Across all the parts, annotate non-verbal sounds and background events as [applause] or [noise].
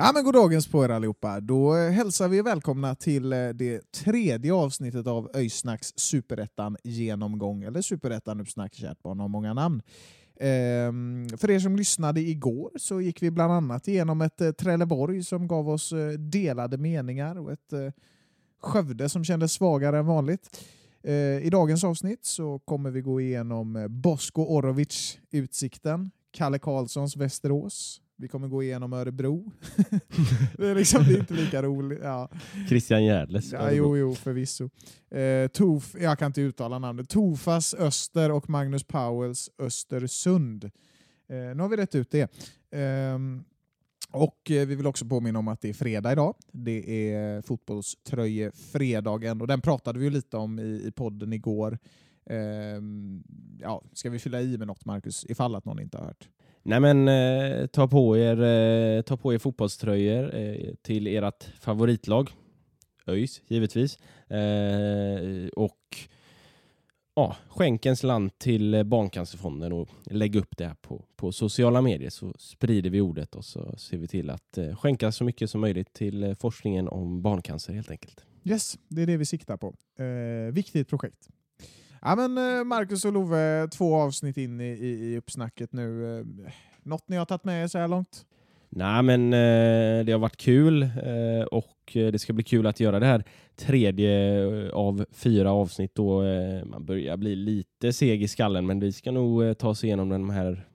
Ja men god dagens på er allihopa. Då eh, hälsar vi välkomna till eh, det tredje avsnittet av Öysnacks Superettan genomgång, eller Superettan uppsnack, kärt barn har många namn. Ehm, för er som lyssnade igår så gick vi bland annat igenom ett eh, Trelleborg som gav oss eh, delade meningar och ett eh, Skövde som kändes svagare än vanligt. Eh, I dagens avsnitt så kommer vi gå igenom eh, Bosko Orovic Utsikten, Kalle Karlssons Västerås, vi kommer gå igenom Örebro. [laughs] det, är liksom, det [laughs] är inte lika roligt. Ja. Christian Gärles. Ja, jo, jo, förvisso. Eh, Tof, jag kan inte uttala namnet. Tofas Öster och Magnus Powells Östersund. Eh, nu har vi rätt ut det. Ehm, och eh, vi vill också påminna om att det är fredag idag. Det är fotbollströjefredagen och den pratade vi ju lite om i, i podden igår. Ehm, ja, ska vi fylla i med något, Marcus, ifall att någon inte har hört? Nej men eh, ta, på er, eh, ta på er fotbollströjor eh, till ert favoritlag. ÖIS givetvis. Eh, och ja, skänk en slant till eh, Barncancerfonden och lägg upp det här på, på sociala medier så sprider vi ordet och så ser vi till att eh, skänka så mycket som möjligt till eh, forskningen om barncancer helt enkelt. Yes, det är det vi siktar på. Eh, viktigt projekt. Ja, men eh, Marcus och Love, två avsnitt in i, i, i uppsnacket nu. Eh, något ni har tagit med er så här långt? Nej men eh, det har varit kul och det ska bli kul att göra det här tredje av fyra avsnitt då man börjar bli lite seg i skallen men vi ska nog ta oss igenom de här,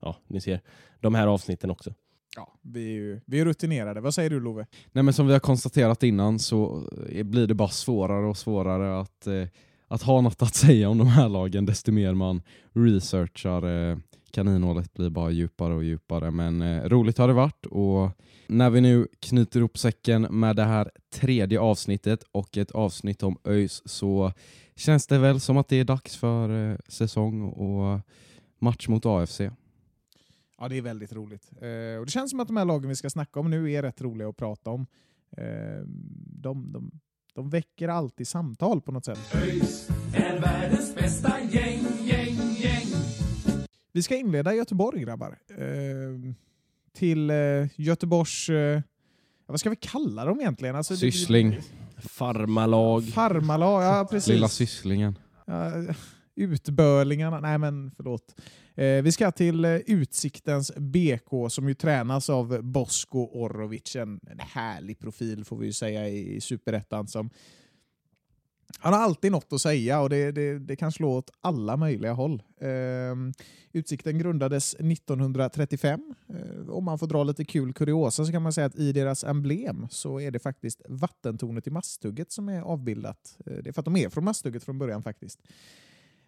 ja ni ser, de här avsnitten också. Ja, vi är, ju, vi är rutinerade. Vad säger du Love? Nej men som vi har konstaterat innan så blir det bara svårare och svårare att, eh, att ha något att [laughs] säga om de här lagen desto mer man researchar. Eh, kaninhålet blir bara djupare och djupare men eh, roligt har det varit och när vi nu knyter ihop säcken med det här tredje avsnittet och ett avsnitt om ÖIS så känns det väl som att det är dags för eh, säsong och match mot AFC. Ja, det är väldigt roligt. Eh, och Det känns som att de här lagen vi ska snacka om nu är rätt roliga att prata om. Eh, de, de, de väcker alltid samtal på något sätt. ÖIS är världens bästa gäng, gäng, gäng. Vi ska inleda i Göteborg grabbar. Eh, till eh, Göteborgs... Eh, vad ska vi kalla dem egentligen? Alltså, det- Syssling. Farmalag. Farmalag, ja precis. Lilla sysslingen. Ja, [laughs] utbörlingarna, nej men förlåt. Eh, vi ska till eh, Utsiktens BK som ju tränas av Bosko Orovic, en, en härlig profil får vi ju säga i, i Superettan som han har alltid något att säga och det, det, det kan slå åt alla möjliga håll. Eh, Utsikten grundades 1935. Eh, om man får dra lite kul kuriosa så kan man säga att i deras emblem så är det faktiskt vattentornet i Masthugget som är avbildat. Eh, det är för att de är från Masthugget från början faktiskt.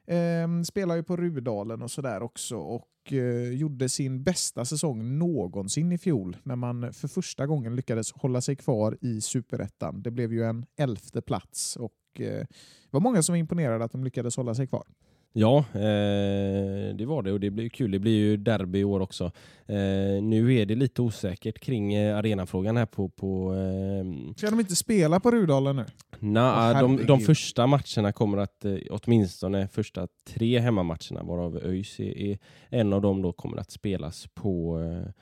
Eh, spelar ju på Rudalen och sådär också och eh, gjorde sin bästa säsong någonsin i fjol när man för första gången lyckades hålla sig kvar i Superettan. Det blev ju en elfte plats och eh, det var många som var imponerade att de lyckades hålla sig kvar. Ja, eh, det var det och det blir kul. Det blir ju derby i år också. Eh, nu är det lite osäkert kring eh, arenafrågan här på... på eh, Ska de inte spela på Rudalen nu? Åh, de, de första matcherna kommer att, eh, åtminstone första tre hemmamatcherna, varav ÖIS är, är en av dem då kommer att spelas på eh,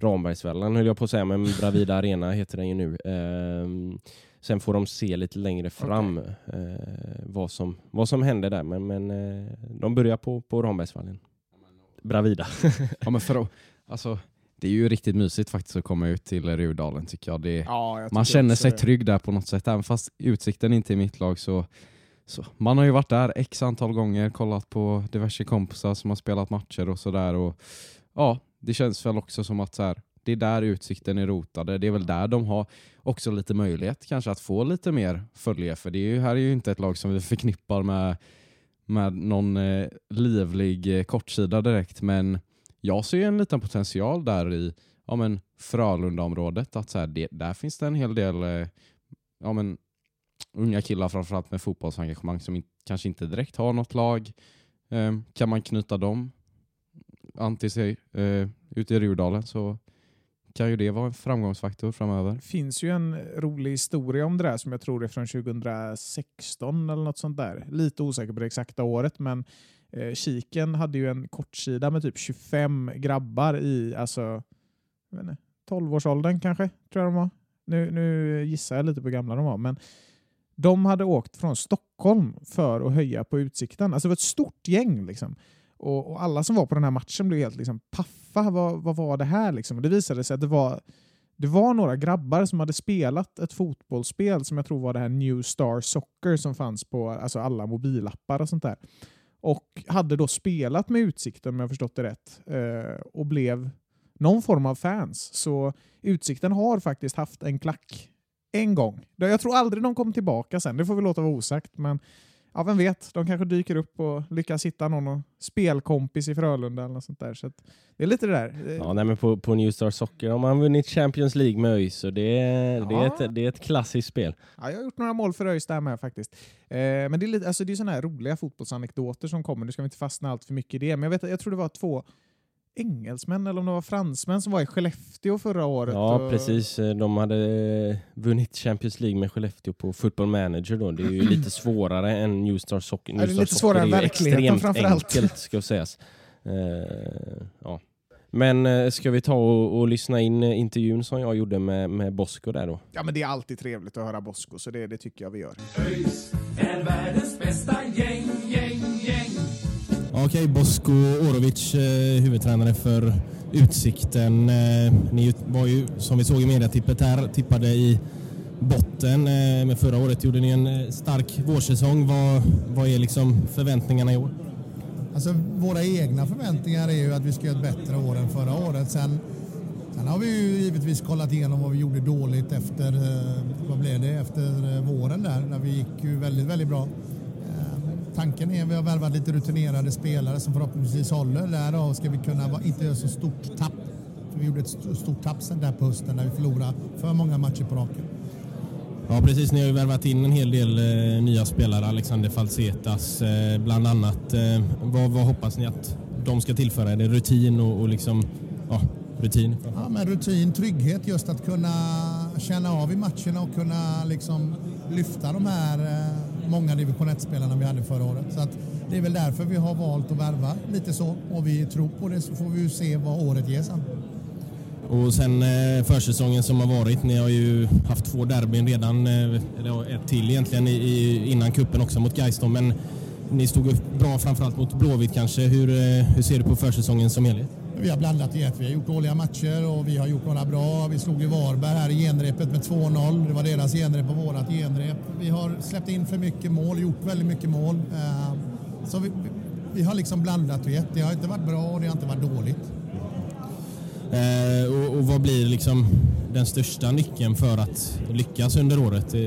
Rambergsvallen höll jag på att säga, men Bravida Arena heter den ju nu. Sen får de se lite längre fram eh, vad, som, vad som händer där, men, men eh, de börjar på, på Rambergsvallen. Bravida. [laughs] Ja, men för, att- alltså, det är ju riktigt mysigt faktiskt att komma ut till Rudalen tycker jag. Det, Ja, jag man känner sig det. trygg där på något sätt. Även fast utsikten inte är mitt lag så, så, man har ju varit där x antal gånger, kollat på diverse kompisar som har spelat matcher och sådär. Och ja, det känns väl också som att så här, det är där utsikten är rotade. Det är väl där de har också lite möjlighet kanske att få lite mer följe. För det är ju, här är ju inte ett lag som vi förknippar med, med någon eh, livlig eh, kortsida direkt. Men jag ser ju en liten potential där i ja, men Frölundaområdet. Att så här, det, där finns det en hel del eh, ja, men, unga killar framförallt med fotbollsengagemang som in, kanske inte direkt har något lag. Eh, kan man knyta dem an till sig eh, ute i Rudalen så kan ju det vara en framgångsfaktor framöver. Det finns ju en rolig historia om det där som jag tror är från 2016 eller något sånt där. Lite osäker på det exakta året men eh, Kiken hade ju en kortsida med typ 25 grabbar i alltså, jag vet inte, 12-årsåldern kanske, tror jag de var. Nu, nu gissar jag lite på hur gamla de var, men de hade åkt från Stockholm för att höja på utsikten. Alltså det var ett stort gäng. Liksom. Och, och alla som var på den här matchen blev helt liksom, paffa. Vad, vad var det här? Liksom? Och det visade sig att det var, det var några grabbar som hade spelat ett fotbollsspel som jag tror var det här New Star Soccer som fanns på alltså alla mobilappar och sånt där. Och hade då spelat med Utsikten om jag förstått det rätt eh, och blev någon form av fans. Så Utsikten har faktiskt haft en klack en gång. Jag tror aldrig de kom tillbaka sen, det får vi låta vara osagt. Men ja, vem vet, de kanske dyker upp och lyckas hitta någon och spelkompis i Frölunda eller något sånt där. Så det är lite det där. Ja, nej, men på, på New Star Soccer har man vunnit Champions League med ÖIS och det, är, det, är ett, det är ett klassiskt spel. Ja, jag har gjort några mål för ÖIS där med faktiskt. Eh, men det är, lite, alltså, det är sådana här roliga fotbollsanekdoter som kommer. Nu ska vi inte fastna allt för mycket i det. Men jag, vet, jag tror det var två engelsmän eller om det var fransmän som var i Skellefteå förra året. Ja, och... precis. De hade vunnit Champions League med Skellefteå på Football Manager. Då. Det är ju [clears throat] lite svårare än New Star Soccer. New Ja, det är lite svårare än verkligheten framförallt. enkelt, ska sägas. Eh, ja. Men eh, ska vi ta och, och lyssna in eh, intervjun som jag gjorde med, med Bosko där då? Ja, men det är alltid trevligt att höra Bosko, så det, det tycker jag vi gör. Okej, Bosko Orovic, eh, huvudtränare för Utsikten. Eh, ni var ju, som vi såg i mediatippet här, tippade i botten. Eh, men förra året gjorde ni en eh, stark vårsäsong. Vad, vad är liksom förväntningarna i år? Alltså, våra egna förväntningar är ju att vi ska göra ett bättre år än förra året. Sen, sen har vi ju givetvis kollat igenom vad vi gjorde dåligt efter, eh, vad blev det, efter eh, våren där, när vi gick ju väldigt, väldigt bra. Tanken är att vi har värvat lite rutinerade spelare som förhoppningsvis håller. Därav ska vi kunna vara- inte göra så stort tapp. För vi gjorde ett st- stort tapp sen där på hösten när vi förlorade för många matcher på raken. Ja, precis. Ni har ju värvat in en hel del eh, nya spelare. Alexander Falsetas eh, bland annat. Eh, vad, vad hoppas ni att de ska tillföra? Är det rutin och, och liksom, ja, rutin? Ja, men rutin, trygghet, just att kunna känna av i matcherna och kunna liksom lyfta de här eh, många division 1-spelarna vi hade förra året. Så att det är väl därför vi har valt att värva lite så och vi tror på det så får vi ju se vad året ger sen. Och sen eh, försäsongen som har varit, ni har ju haft två derbyn redan, eh, eller ett till egentligen innan kuppen också mot Gais men ni stod bra framförallt mot Blåvitt kanske. Hur, eh, hur ser du på försäsongen som helhet? Vi har blandat i ett. Vi har gjort dåliga matcher och vi har gjort några bra. Vi slog ju Varberg här i genrepet med 2-0. Det var deras genrep och vårat genrep. Vi har släppt in för mycket mål, gjort väldigt mycket mål. Eh, så vi, vi har liksom blandat i ett. Det har inte varit bra och det har inte varit dåligt. Eh, och, och vad blir liksom den största nyckeln för att lyckas under året, eh,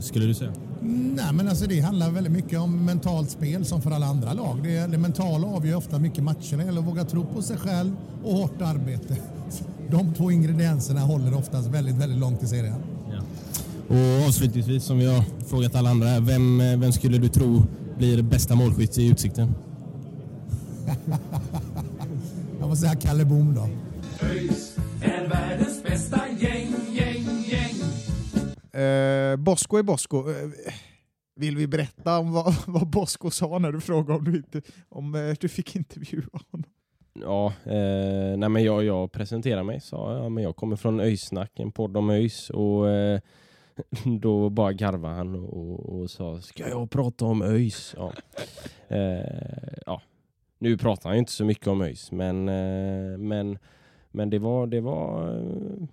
skulle du säga? Nej, men alltså det handlar väldigt mycket om mentalt spel som för alla andra lag. Det, det mentala avgör ofta mycket matcherna. Det gäller att våga tro på sig själv och hårt arbete. [laughs] De två ingredienserna håller oftast väldigt, väldigt långt i serien. Och avslutningsvis, som vi har frågat alla andra, vem, eh, vem skulle du tro blir bästa målskytt i Utsikten? Jag får säga Kalle Boom då. ÖIS är världens bästa gäng, gäng. Eh, Bosko är Bosko. Eh, vill vi berätta om vad, [laughs] vad Bosko sa när du frågade om du, inte, om, eh, du fick intervjua honom? Ja, eh, nej men jag, jag presenterade mig, sa jag. Ja, men jag kommer från Öjsnack, en podd om ÖIS. Och eh, [laughs] då bara garvade han och, och sa, ska jag prata om ÖIS? Ja. Eh, ja. Nu pratar han ju inte så mycket om ÖIS, men, eh, men, men det, var, det, var,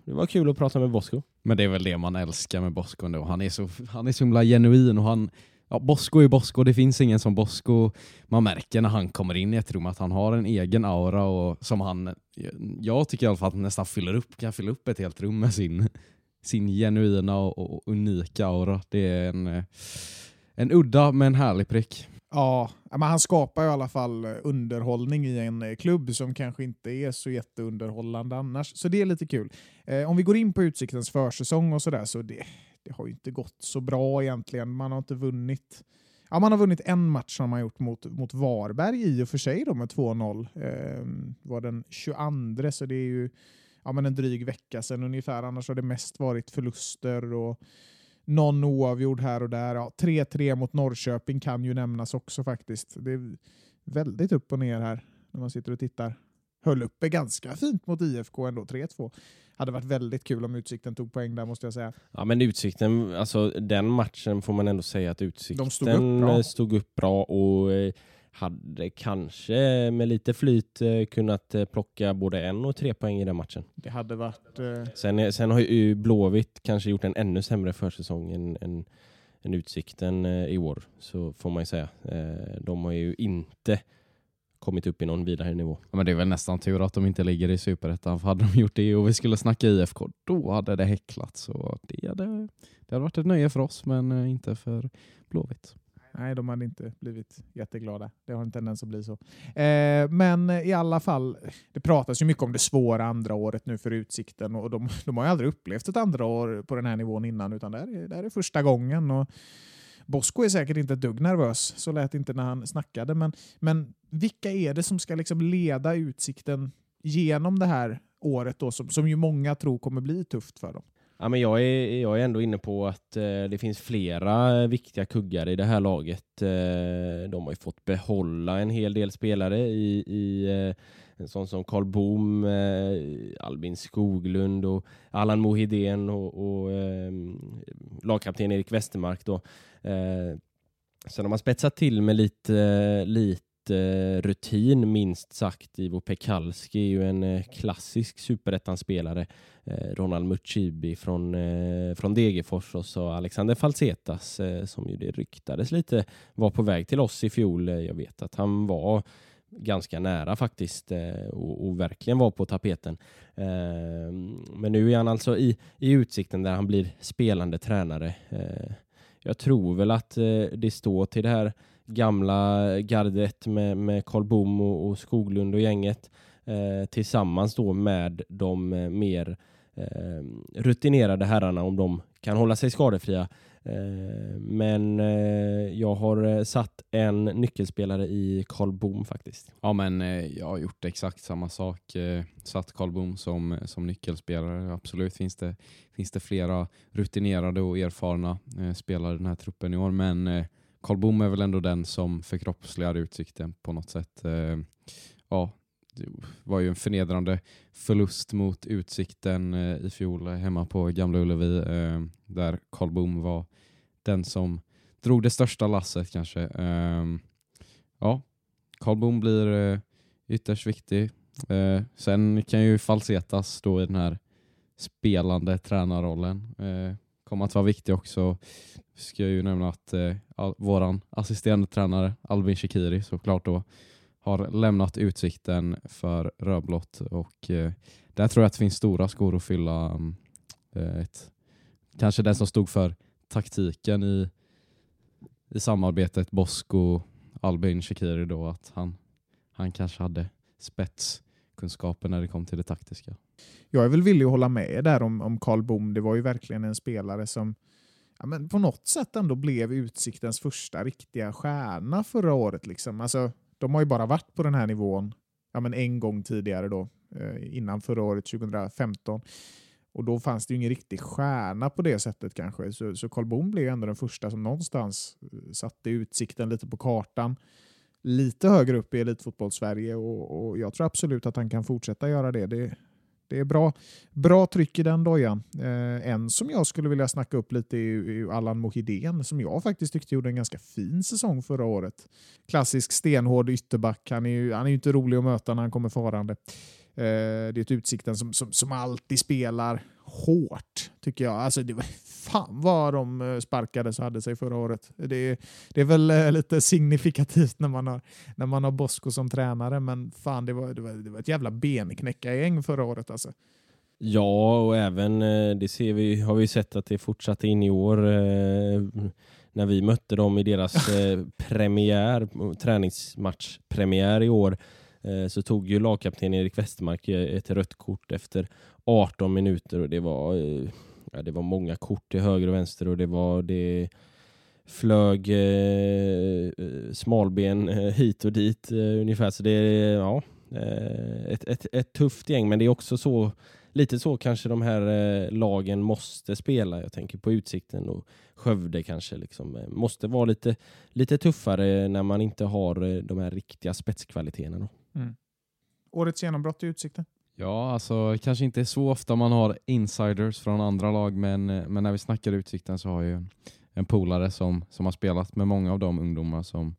det var kul att prata med Bosko. Men det är väl det man älskar med Bosko ändå. Han är så, han är så himla genuin och han, ja, Bosko är Bosko, det finns ingen som Bosko. Man märker när han kommer in i ett rum att han har en egen aura och som han, jag tycker i alla fall att han nästan fyller upp, kan fylla upp ett helt rum med sin, sin genuina och, och unika aura. Det är en, en udda men härlig prick. Ja, men han skapar i alla fall eh, underhållning i en eh, klubb som kanske inte är så jätteunderhållande annars. Så det är lite kul. Eh, om vi går in på Utsiktens försäsong och sådär så det, det har ju inte gått så bra egentligen. Man har inte vunnit Ja, man har vunnit en match som man gjort mot, mot Varberg i och för sig då med 2-0. Eh, var den 22 så det är ju ja, men en dryg vecka sedan ungefär. Annars har det mest varit förluster och någon oavgjord här och där. Ja, 3-3 mot Norrköping kan ju nämnas också faktiskt. Det är väldigt upp och ner här när man sitter och tittar. Höll uppe ganska fint mot IFK ändå, 3-2. Hade varit väldigt kul om Utsikten tog poäng där måste jag säga. Ja men Utsikten, alltså den matchen får man ändå säga att Utsikten stod upp bra. stod upp bra och eh, hade kanske med lite flyt eh, kunnat eh, plocka både en och tre poäng i den matchen. Det hade varit... Eh, Sen, sen har ju Blåvitt kanske gjort en ännu sämre försäsong än, än, än Utsikten i år, så får man ju säga. De har ju inte kommit upp i någon vidare nivå. Ja, men det är väl nästan tur att de inte ligger i Superettan, för hade de gjort det och vi skulle snacka IFK, då hade det häcklat. Så det hade, det hade varit ett nöje för oss, men inte för Blåvitt. Nej, de hade inte blivit jätteglada. Det har en tendens att bli så. Eh, men i alla fall, det pratas ju mycket om det svåra andra året nu för Utsikten och de, de har ju aldrig upplevt ett andra år på den här nivån innan utan det här är, det här är första gången. Och Bosko är säkert inte ett dugg nervös, så lät det inte när han snackade. Men, men vilka är det som ska liksom leda Utsikten genom det här året då, som, som ju många tror kommer bli tufft för dem? Ja, men jag, är, jag är ändå inne på att eh, det finns flera viktiga kuggar i det här laget. Eh, de har ju fått behålla en hel del spelare i, i eh, en sån som Karl Boom, eh, Albin Skoglund och Allan Mohidén och, och eh, lagkapten Erik Westermark. Då. Eh, sen har man spetsat till med lite, lite Eh, rutin minst sagt. Ivo Pekalski är ju en eh, klassisk superettan-spelare. Eh, Ronald Mucibi från, från Degerfors och så Alexander Falsetas som ju det ryktades lite var på väg till oss i fjol. Jag vet att han var ganska nära faktiskt och, och verkligen var på tapeten. Men nu är han alltså i, i utsikten där han blir spelande tränare. Jag tror väl att det står till det här gamla gardet med, med Karl Bom och, och Skoglund och gänget eh, tillsammans då med de eh, mer eh, rutinerade herrarna om de kan hålla sig skadefria. Eh, men eh, jag har eh, satt en nyckelspelare i Karl Bom faktiskt. Ja, men jag har gjort exakt samma sak. Satt Karl Boom som, som nyckelspelare. Absolut finns det, finns det flera rutinerade och erfarna spelare i den här truppen i år, men Karl Boom är väl ändå den som förkroppsligar utsikten på något sätt. Eh, ja, det var ju en förnedrande förlust mot Utsikten eh, i fjol hemma på Gamla Ullevi eh, där Karl Boom var den som drog det största lasset kanske. Eh, ja, Karl Boom blir eh, ytterst viktig. Eh, sen kan ju Falsetas då i den här spelande tränarrollen eh, Kommer att vara viktig också. Ska jag ju nämna att eh, all, våran assisterande tränare Albin Shikiri såklart då har lämnat utsikten för rödblått och eh, där tror jag att det finns stora skor att fylla. Mm, eh, ett, kanske den som stod för taktiken i, i samarbetet Bosko Albin Shikiri då att han, han kanske hade spetskunskaper när det kom till det taktiska. Jag är väl villig att hålla med där om, om Karl Boom. Det var ju verkligen en spelare som ja, men på något sätt ändå blev Utsiktens första riktiga stjärna förra året. Liksom. Alltså, de har ju bara varit på den här nivån ja, men en gång tidigare då, eh, innan förra året, 2015. Och då fanns det ju ingen riktig stjärna på det sättet kanske. Så, så Karl Boom blev ändå den första som någonstans eh, satte Utsikten lite på kartan. Lite högre upp i elitfotboll-Sverige och, och jag tror absolut att han kan fortsätta göra det. Det, det är bra, bra tryck i den dojan. Eh, en som jag skulle vilja snacka upp lite är ju- är ju Allan Mohidén som jag faktiskt tyckte gjorde en ganska fin säsong förra året. Klassisk stenhård ytterback. Han är ju, han är ju inte rolig att möta när han kommer farande det är ett Utsikten som, som, som alltid spelar hårt, tycker jag. Alltså, det var, fan vad de eh, sparkades och hade sig förra året. Det, det är väl eh, lite signifikativt när man har, när man har Bosko som tränare, men fan, det var, det var, det var ett jävla benknäckargäng förra året. Alltså. Ja, och även eh, det ser vi, har vi sett att det fortsatte in i år eh, när vi mötte dem i deras [laughs] eh, premiär, träningsmatchpremiär i år eh, Eh, så tog ju lagkapten Erik Westermark eh, ett rött kort efter 18 minuter och det var, eh, ja, det var många kort till höger och vänster och det var det flög eh, smalben hit och dit ungefär. Så det är ja, ett, ett, ett tufft gäng men det är också så lite så kanske de här eh, lagen måste spela. Jag tänker på Utsikten och Skövde kanske. Liksom. Måste vara lite, lite tuffare när man inte har de här riktiga spetskvaliteterna. Då. Mm. Årets genombrott i Utsikten? Ja, alltså kanske inte så ofta man har insiders från andra lag, men, men när vi snackar Utsikten så har jag ju en polare som, som har spelat med många av de ungdomar som,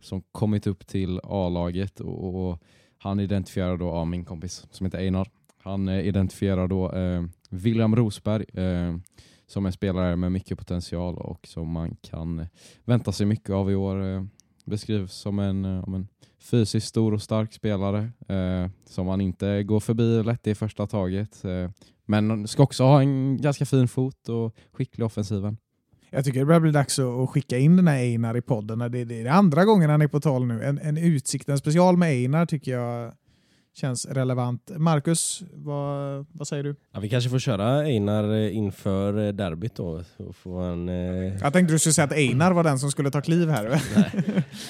som kommit upp till A-laget och, och, han identifierar då ja, min kompis som heter Einar han eh, identifierar då eh, William Rosberg eh, som en spelare med mycket potential och som man kan vänta sig mycket av i år. Eh, beskrivs som en, eh, en fysiskt stor och stark spelare eh, som man inte går förbi lätt i första taget. Eh, men ska också ha en ganska fin fot och skicklig offensiven. Jag tycker det börjar bli dags att skicka in den här Einar i podden. Det är, det är andra gången han är på tal nu. En, en Utsikten special med Einar tycker jag känns relevant. Marcus, vad, vad säger du? Ja, vi kanske får köra Einar eh, inför eh, derbyt då. Så får han, eh... Jag tänkte du skulle säga att Einar var den som skulle ta kliv här. [laughs]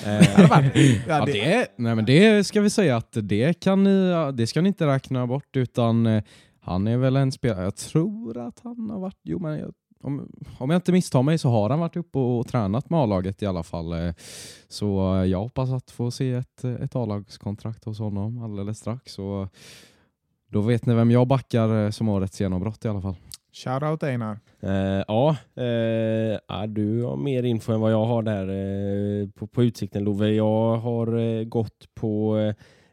[laughs] ja, det, nej, men det ska vi säga att det, kan ni, det ska ni inte räkna bort utan eh, han är väl en spelare, jag tror att han har varit, jo men jag om, om jag inte misstar mig så har han varit uppe och, och tränat med A-laget i alla fall. Eh, så eh, jag hoppas att få se ett, ett A-lagskontrakt hos honom alldeles strax. Så då vet ni vem jag backar eh, som årets genombrott i alla fall. Shoutout Einar. Eh, ja, eh, du har mer info än vad jag har där eh, på, på Utsikten Love. Jag har gått på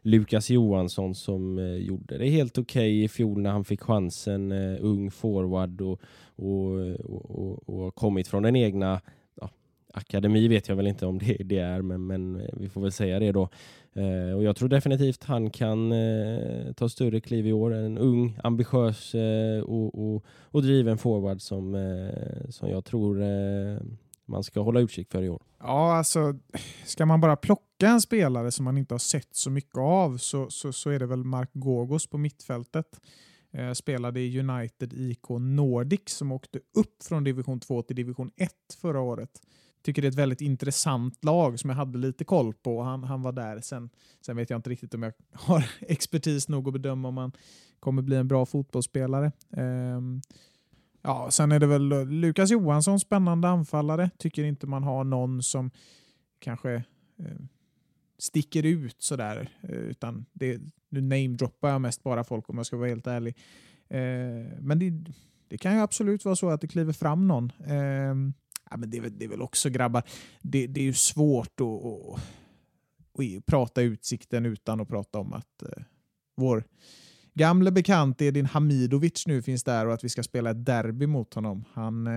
Lukas Johansson som gjorde det helt okej okay i fjol när han fick chansen. ung forward och och, och, och kommit från den egna ja, akademi vet jag väl inte om det, det är, men, men vi får väl säga det då. Eh, och jag tror definitivt han kan eh, ta större kliv i år. En ung, ambitiös eh, och, och, och, driven forward som, eh, som jag tror eh, man ska hålla utkik för i år. Ja, alltså ska man bara plocka en spelare som man inte har sett så mycket av så, så, så är det väl Mark Gogos på mittfältet. Eh, spelade i United IK Nordic som åkte upp från division 2 till division 1 förra året. Tycker det är ett väldigt intressant lag som jag hade lite koll på. Han, han var där. Sen, sen vet jag inte riktigt om jag [laughs] har expertis nog att bedöma om han kommer bli en bra fotbollsspelare. Um, ja, sen är det väl Lukas Johansson, spännande anfallare. Tycker inte man har någon som kanske eh, sticker ut sådär. Eh, utan det, nu namedroppar jag mest bara folk om jag ska vara helt ärlig. Eh, men det, det, kan ju absolut vara så att det kliver fram någon. Eh, ja, men det, är, det är väl också grabbar, det, det är ju svårt att, att, att, prata utsikten utan att prata om att vår gamle bekant Edin Hamidovic nu finns där och att vi ska spela ett derby mot honom. Han,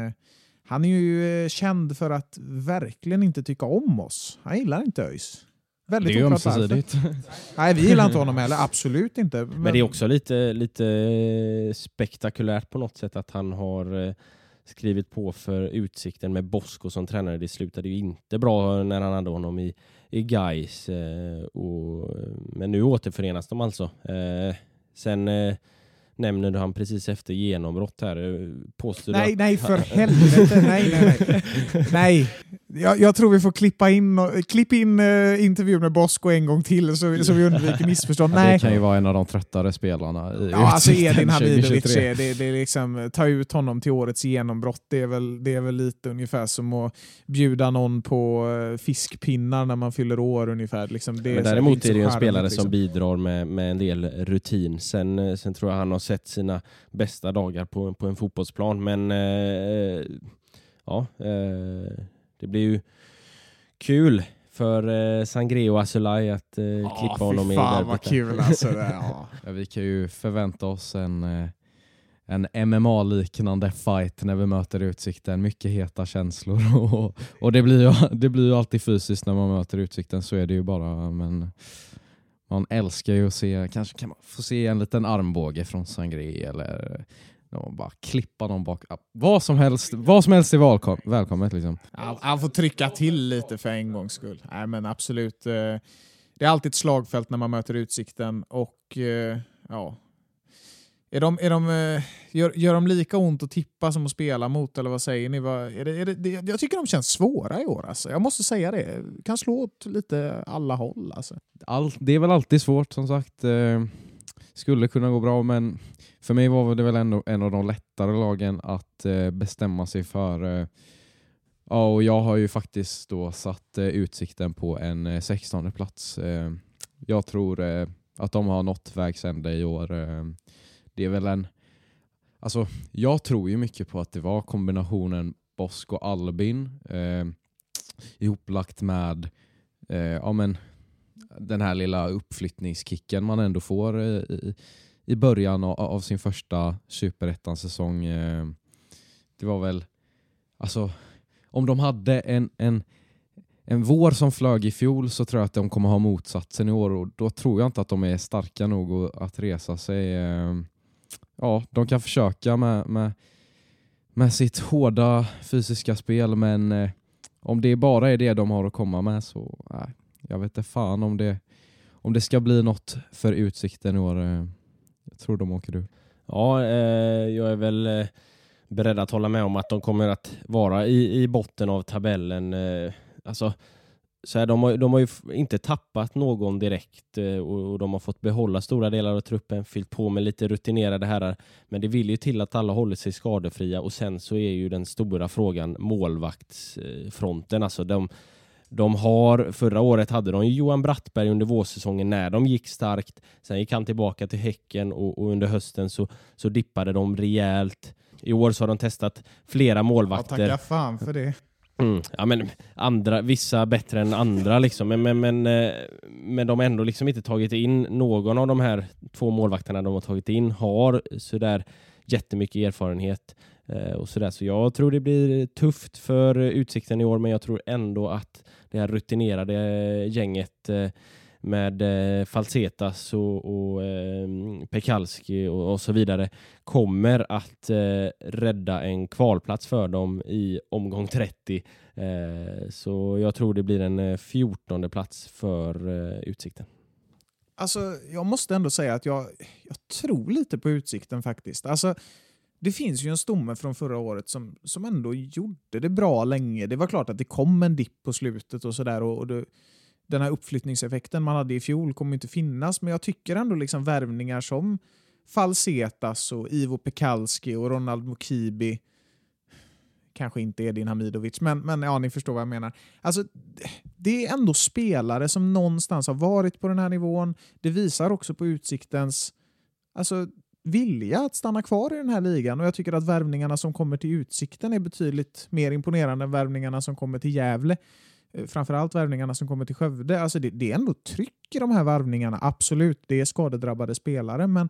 han är ju känd för att verkligen inte tycka om oss. Han gillar inte ÖIS. Väldigt det är ömsesidigt. [laughs] Nej, vi gillar inte honom heller. Absolut inte. Men... men, det är också lite, lite spektakulärt på något sätt att han har eh, skrivit på för Utsikten med Bosko som tränare. Det slutade ju inte bra när han hade honom i, i Gais. Eh, men nu återförenas de alltså. Eh, sen nämner du han precis efter genombrott här. Påstår nej, nej, för [laughs] helvete. nej, nej, nej. [laughs] nej, jag, jag, tror vi får klippa in, klipp in uh, intervjun med Bosko en gång till så, så vi undviker missförstånd. Ja, det kan ju vara en av de tröttare spelarna i Ja, alltså Edin Hamidovic, är, det, det är liksom, ta ut honom till årets genombrott. Det är, väl, det är väl lite ungefär som att bjuda någon på uh, fiskpinnar när man fyller år ungefär. Liksom, det Men däremot är det en spelare liksom. som bidrar med, med en del rutin. Sen, eh, sen tror jag han har sett sina bästa dagar på, på en fotbollsplan. Men uh, ja, det blir ju kul för eh, och Asulaj att eh, klippa honom i fan derbyt vad kul alltså. Det, [laughs] ja. Ja, vi kan ju förvänta oss en, eh, en MMA-liknande fight när vi möter Utsikten. Mycket heta känslor [laughs] och, och det, blir ju, det blir ju alltid fysiskt när man möter Utsikten, så är det ju bara. Men man älskar ju att se, kanske kan man få se en liten armbåge från Sangré eller ja, bara klippa någon bak. Vad som helst, vad som helst är välkom, välkommet. Liksom. Han, han får trycka till lite för en gångs skull. Nej, men absolut. eh, Det är alltid ett slagfält när man möter Utsikten och eh, ja. Är de, är de, eh, gör, gör de lika ont att tippa som att spela mot, eller vad säger ni? Vad, är det, är det, det, jag tycker de känns svåra i år. Alltså. Jag måste säga det. Kan slå åt lite alla håll. Alltså. All, det är väl alltid svårt som sagt. Skulle kunna gå bra men för mig var det väl ändå en av de lättare lagen att eh, bestämma sig för. Eh, ja, och jag har ju faktiskt då satt eh, Utsikten på en eh, 16 plats. Eh, jag tror eh, att de har nått vägs ände i år. Eh, det är väl en... Alltså, jag tror ju mycket på att det var kombinationen Bosk och Albin eh, ihoplagt med eh, ja, men, den här lilla uppflyttningskicken man ändå får eh, i, i början av, av sin första superettan-säsong. Eh, det var väl, alltså, om de hade en, en, en vår som flög i fjol så tror jag att de kommer ha motsatsen i år och då tror jag inte att de är starka nog att- resa sig. Eh, ja, de kan försöka med, med, med sitt hårda fysiska spel men om det bara är det de har att komma med så nej, jag vet inte fan om det, om det ska bli något för Utsikten i år. Eh. Jag tror de åker ur. Ja, eh, jag är väl eh, beredd att hålla med om att de kommer att vara i, i botten av tabellen. Eh, alltså, så här, de, har, de har ju inte tappat någon direkt eh, och, och de har fått behålla stora delar av truppen, fyllt på med lite rutinerade herrar. Men det vill ju till att alla håller sig skadefria och sen så är ju den stora frågan målvaktsfronten. Alltså de, de har, förra året hade de Johan Brattberg under vårsäsongen när de gick starkt. Sen gick han tillbaka till Häcken och, och under hösten så, så dippade de rejält. I år så har de testat flera Ja, målvakter. tacka fan för det. Mm, ja, men andra, vissa bättre än andra liksom. Men, men, men, eh, men de har ändå liksom inte tagit in någon av de här två målvakterna de har tagit in har sådär jättemycket erfarenhet. Eh, och sådär. Så jag tror det blir tufft för Utsikten i år men jag tror ändå att det här rutinerade gänget eh, med eh, Falsetas och, och ehm, Pekalski och, och så vidare kommer att eh, rädda en kvalplats för dem i omgång 30. Så jag tror det blir en 14 plats för Utsikten. Alltså, jag måste ändå säga att jag, jag tror lite på Utsikten faktiskt. Alltså, det finns ju en stomme från förra året som, som ändå gjorde det bra länge. Det var klart att det kom en dipp på slutet och sådär. Och, och det, den här uppflyttningseffekten man hade i fjol kommer inte finnas, men jag tycker ändå liksom värvningar som Falsetas och Ivo Pekalski och Ronald Mukibi kanske inte Edin Hamidovic, men, men ja, ni förstår vad jag menar. Alltså, det är ändå spelare som någonstans har varit på den här nivån. Det visar också på Utsiktens alltså, vilja att stanna kvar i den här ligan och jag tycker att värvningarna som kommer till Utsikten är betydligt mer imponerande än värvningarna som kommer till Gävle. Eh, framförallt värvningarna som kommer till Skövde. Alltså det, det är ändå tryck i de här värvningarna, absolut. Det är skadedrabbade spelare, men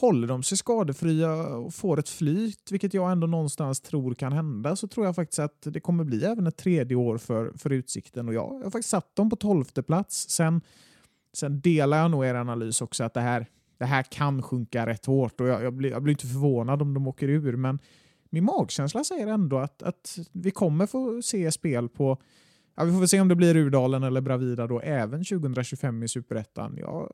håller de sig skadefria och får ett flyt, vilket jag ändå någonstans tror kan hända, så tror jag faktiskt att det kommer bli även ett tredje år för, för Utsikten. Och jag, jag har faktiskt satt dem på tolfte plats. Sen, sen delar jag nog er analys också att det här, det här kan sjunka rätt hårt och jag, jag, blir, jag blir inte förvånad om de åker ur, men min magkänsla säger ändå att, att vi kommer få se spel på Ja, vi får väl se om det blir Rudalen eller Bravida då även 2025 i Superettan. Jag,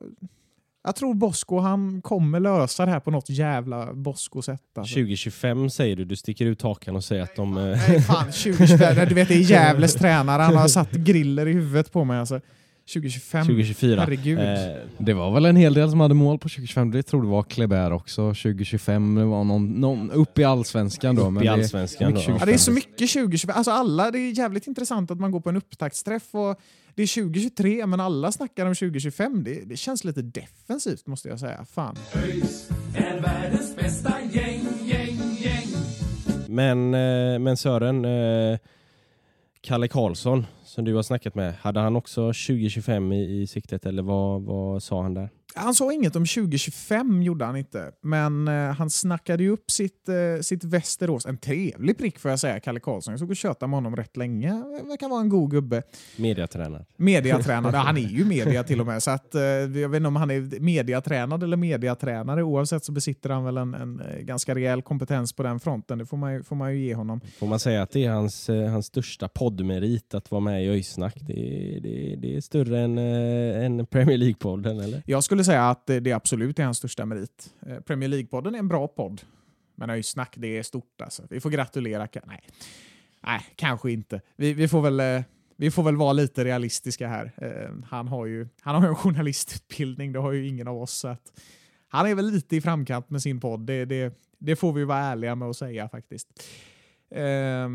jag tror Bosko han kommer lösa det här på något jävla Bosko-sätt. Alltså. 2025 säger du, du sticker ut hakan och säger att de... Nej, fan 2025. [laughs] Du vet, det är Gävles tränare. Han har satt griller i huvudet på mig. Alltså. 2025. 2024. Herregud. Eh, Det var väl en hel del som hade mål på 2025. Det tror det var Kleber också. 2025 det var någon, någon upp i allsvenskan då. Upp men i det- allsvenskan mycket då. Ja, det är så mycket 2025. Alltså alla, det är jävligt intressant att man går på en upptaktsträff och det är 2023 men alla snackar om 2025. Det, det känns lite defensivt måste jag säga. Fan. ÖIS är världens bästa gäng, gäng, gäng. Men, eh, men Sören, eh, Kalle Karlsson som du har snackat med, hade han också 2025 i, i siktet eller vad, vad sa han där? Han sa inget om 2025, gjorde han inte. Men eh, han snackade ju upp sitt, eh, sitt Västerås. En trevlig prick får jag säga, Kalle Karlsson. Jag såg och tjötade med honom rätt länge. Verkar vara en god gubbe. Mediatränare. Mediatränare. han är ju [laughs] media till och med. Så att, eh, jag vet inte om han är mediatränad eller mediatränare. Oavsett så besitter han väl en, en eh, ganska rejäl kompetens på den fronten. Det får man ju, får man ju ge honom. Får man säga att det är hans, eh, hans största poddmerit att vara med i Öjsnack? Det, det, det är större än, eh, än Premier League-podden, eller? Jag skulle säga att det absolut är hans största merit. Eh, Premier League-podden är en bra podd. Men Öjsnack, det är stort alltså. Vi får gratulera. Nej, Nej kanske inte. Vi, vi, får väl, eh, vi får väl vara lite realistiska här. Eh, Han har ju han har en journalistutbildning, det har ju ingen av oss. Så att han är väl lite i framkant med sin podd. Det, det, det får vi vara ärliga med att säga faktiskt. Eh,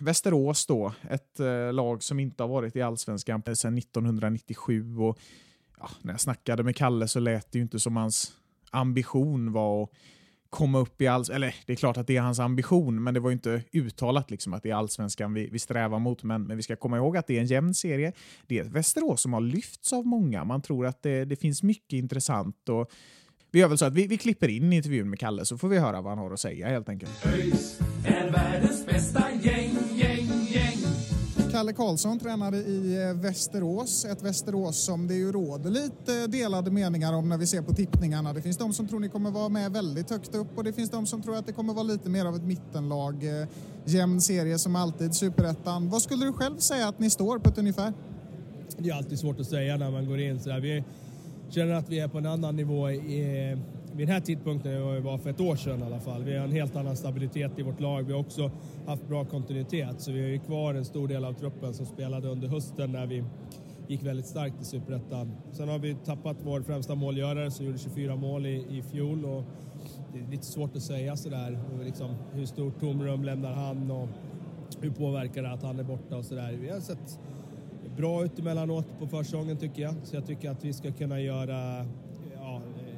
Västerås då, ett eh, lag som inte har varit i allsvenskan sedan 1997. Och, ja, när jag snackade med Kalle så lät det ju inte som hans ambition var att komma upp i alls... Eller det är klart att det är hans ambition, men det var ju inte uttalat liksom att det är allsvenskan vi, vi strävar mot. Men, men vi ska komma ihåg att det är en jämn serie. Det är ett Västerås som har lyfts av många. Man tror att det, det finns mycket intressant. Och vi gör väl så att vi, vi klipper in intervjun med Kalle så får vi höra vad han har att säga helt enkelt. ÖIS är världens bästa gäng, gäng. Kalle Karlsson tränade i eh, Västerås. Ett Västerås som det ju råder lite eh, delade meningar om när vi ser på tippningarna. Det finns de som tror ni kommer vara med väldigt högt upp och det finns de som tror att det kommer vara lite mer av ett mittenlag. Eh, jämn serie som alltid, superettan. Vad skulle du själv säga att ni står på ett ungefär? Det är alltid svårt att säga när man går in så här. Vi känner att vi är på en annan nivå i, vid den här tidpunkten än vad vi var för ett år sedan i alla fall. Vi har en helt annan stabilitet i vårt lag. Vi har också haft bra kontinuitet så vi har ju kvar en stor del av truppen som spelade under hösten när vi gick väldigt starkt i Superettan. Sen har vi tappat vår främsta målgörare som gjorde 24 mål i, i fjol och det är lite svårt att säga sådär. Liksom, hur stort tomrum lämnar han och hur påverkar det att han är borta och sådär. Vi har sett bra ut emellanåt på försäsongen tycker jag. Så jag tycker att vi ska kunna göra...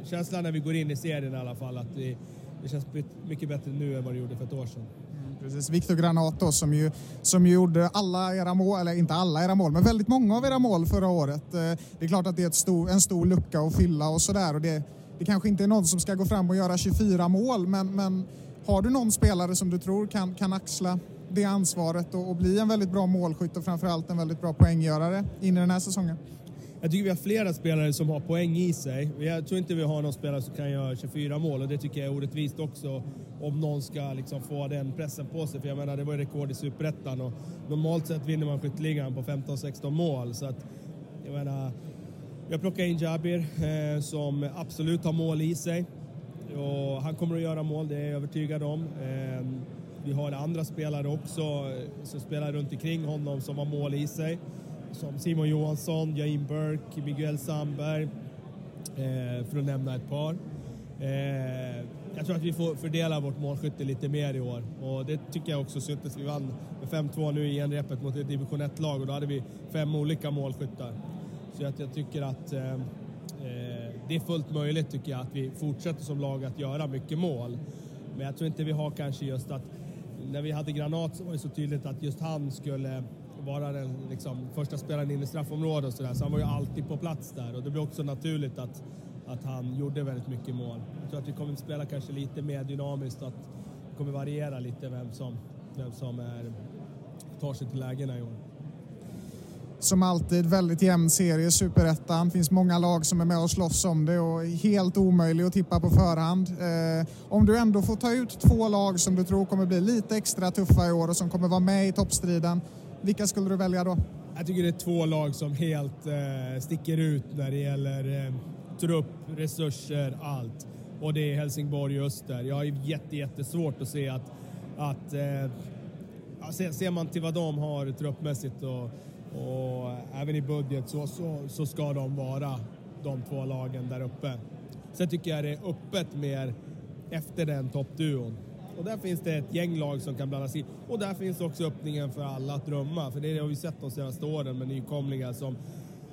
Känslan när vi går in i serien i alla fall att det, det känns mycket bättre nu än vad det gjorde för ett år sedan. Mm, precis, Viktor Granato som ju, som ju gjorde alla era mål, eller inte alla era mål, men väldigt många av era mål förra året. Eh, det är klart att det är ett stor, en stor lucka att fylla och sådär. Och det, det kanske inte är någon som ska gå fram och göra 24 mål, men, men har du någon spelare som du tror kan, kan axla det ansvaret och, och bli en väldigt bra målskytt och framförallt en väldigt bra poänggörare in i den här säsongen? Jag tycker vi har flera spelare som har poäng i sig. Jag tror inte vi har någon spelare som kan göra 24 mål och det tycker jag är orättvist också om någon ska liksom få den pressen på sig. För jag menar, det var ju rekord i Superettan och normalt sett vinner man skytteligan på 15-16 mål. Så att, jag menar, jag plockar in Jabir eh, som absolut har mål i sig. Och han kommer att göra mål, det är jag övertygad om. Eh, vi har andra spelare också eh, som spelar runt omkring honom som har mål i sig. Som Simon Johansson, Jaim Burke, Miguel Sandberg, eh, för att nämna ett par. Eh, jag tror att vi får fördela vårt målskytte lite mer i år och det tycker jag också syntes. Vi vann med 5-2 nu i genrepet mot ett division 1-lag och då hade vi fem olika målskyttar. Så att jag tycker att eh, eh, det är fullt möjligt tycker jag att vi fortsätter som lag att göra mycket mål. Men jag tror inte vi har kanske just att när vi hade Granat så var det så tydligt att just han skulle vara den liksom, första spelaren in i straffområdet och sådär. Så han var ju alltid på plats där och det blev också naturligt att, att han gjorde väldigt mycket mål. Jag tror att vi kommer att spela kanske lite mer dynamiskt, att det kommer variera lite vem som, vem som är, tar sig till lägena i år. Som alltid väldigt jämn serie, superettan. Det finns många lag som är med och slåss om det och är helt omöjlig att tippa på förhand. Eh, om du ändå får ta ut två lag som du tror kommer bli lite extra tuffa i år och som kommer vara med i toppstriden, vilka skulle du välja då? Jag tycker det är två lag som helt eh, sticker ut när det gäller eh, trupp, resurser, allt. Och det är Helsingborg och Öster. Jag har jätte, jättesvårt att se att, att eh, ja, ser, ser man till vad de har truppmässigt och, och även i budget så, så, så ska de vara de två lagen där uppe. Sen tycker jag det är öppet mer efter den toppduon. Och där finns det ett gäng lag som kan blandas in. Och där finns också öppningen för alla att drömma. För det har vi sett de senaste åren med nykomlingar som